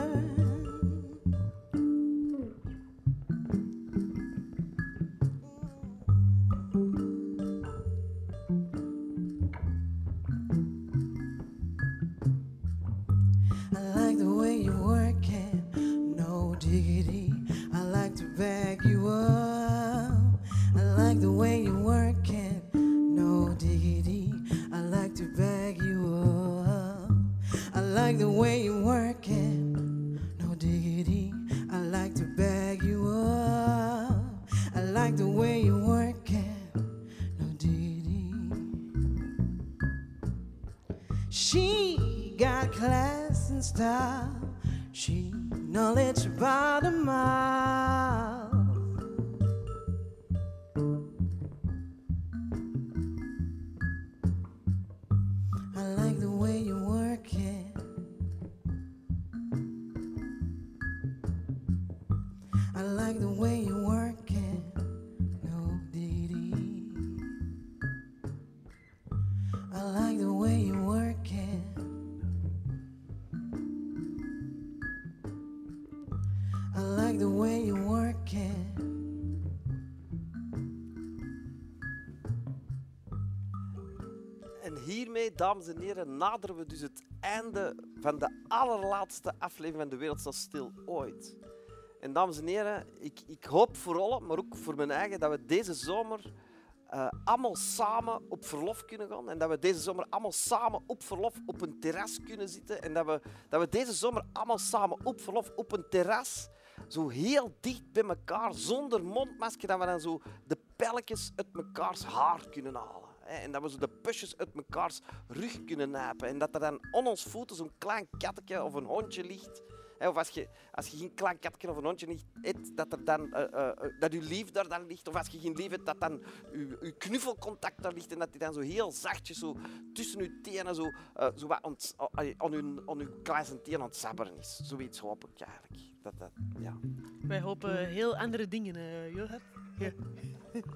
Dames en heren, naderen we dus het einde van de allerlaatste aflevering van De Wereld Staat Stil ooit. En dames en heren, ik, ik hoop voor allen, maar ook voor mijn eigen, dat we deze zomer eh, allemaal samen op verlof kunnen gaan. En dat we deze zomer allemaal samen op verlof op een terras kunnen zitten. En dat we, dat we deze zomer allemaal samen op verlof op een terras, zo heel dicht bij elkaar, zonder mondmasker, dat we dan zo de pelletjes uit mekaars haar kunnen halen. En dat we zo de pusjes uit mekaars rug kunnen nijpen. En dat er dan on ons voeten zo'n klein kattetje of een hondje ligt. Hè, of als je, als je geen klein katje of een hondje niet hebt, dat, er dan, eh, eh, eh, dat je lief daar dan ligt. Of als je geen lief hebt, dat dan je, je knuffelcontact daar ligt. En dat die dan zo heel zachtjes zo tussen je tenen zo, eh, zo wat ont, aan je, aan je kleine teen aan het sabberen is. Zoiets hoop ik eigenlijk. Dat, dat, ja. Wij hopen heel andere dingen, eh Johan. Ja.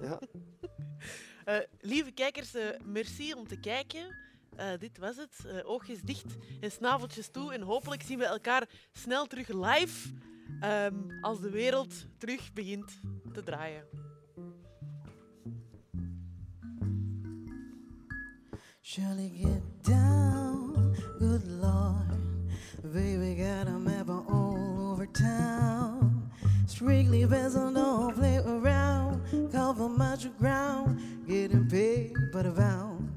Ja. Eh, lieve kijkers, eh, merci om te kijken. Eh, dit was het. Oogjes dicht en snaveltjes toe. En hopelijk zien we elkaar snel terug live ehm, als de wereld terug begint te draaien. Surely get down, good Lord. Baby got a map all over town. Strictly vessel, don't play around. Cover much ground, getting paid by the pound.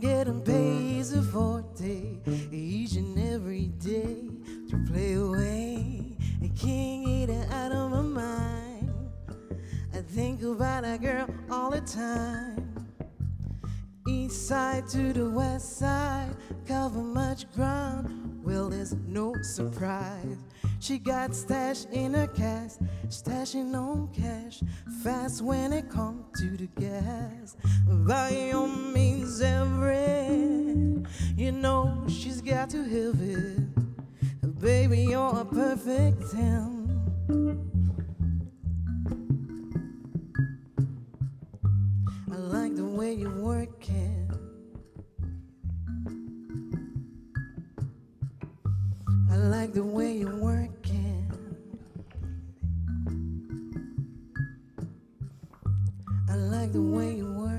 Getting paid a forte each and every day to play away. I can't get it out of my mind. I think about that girl all the time. East side to the west side, cover much ground. Well, there's no surprise. She got stashed in her cast, stashing on cash, fast when it comes to the gas. By all means, every, you know she's got to have it. Baby, you're a perfect ten. I like the way you work it. I like the way you work I like the way you work.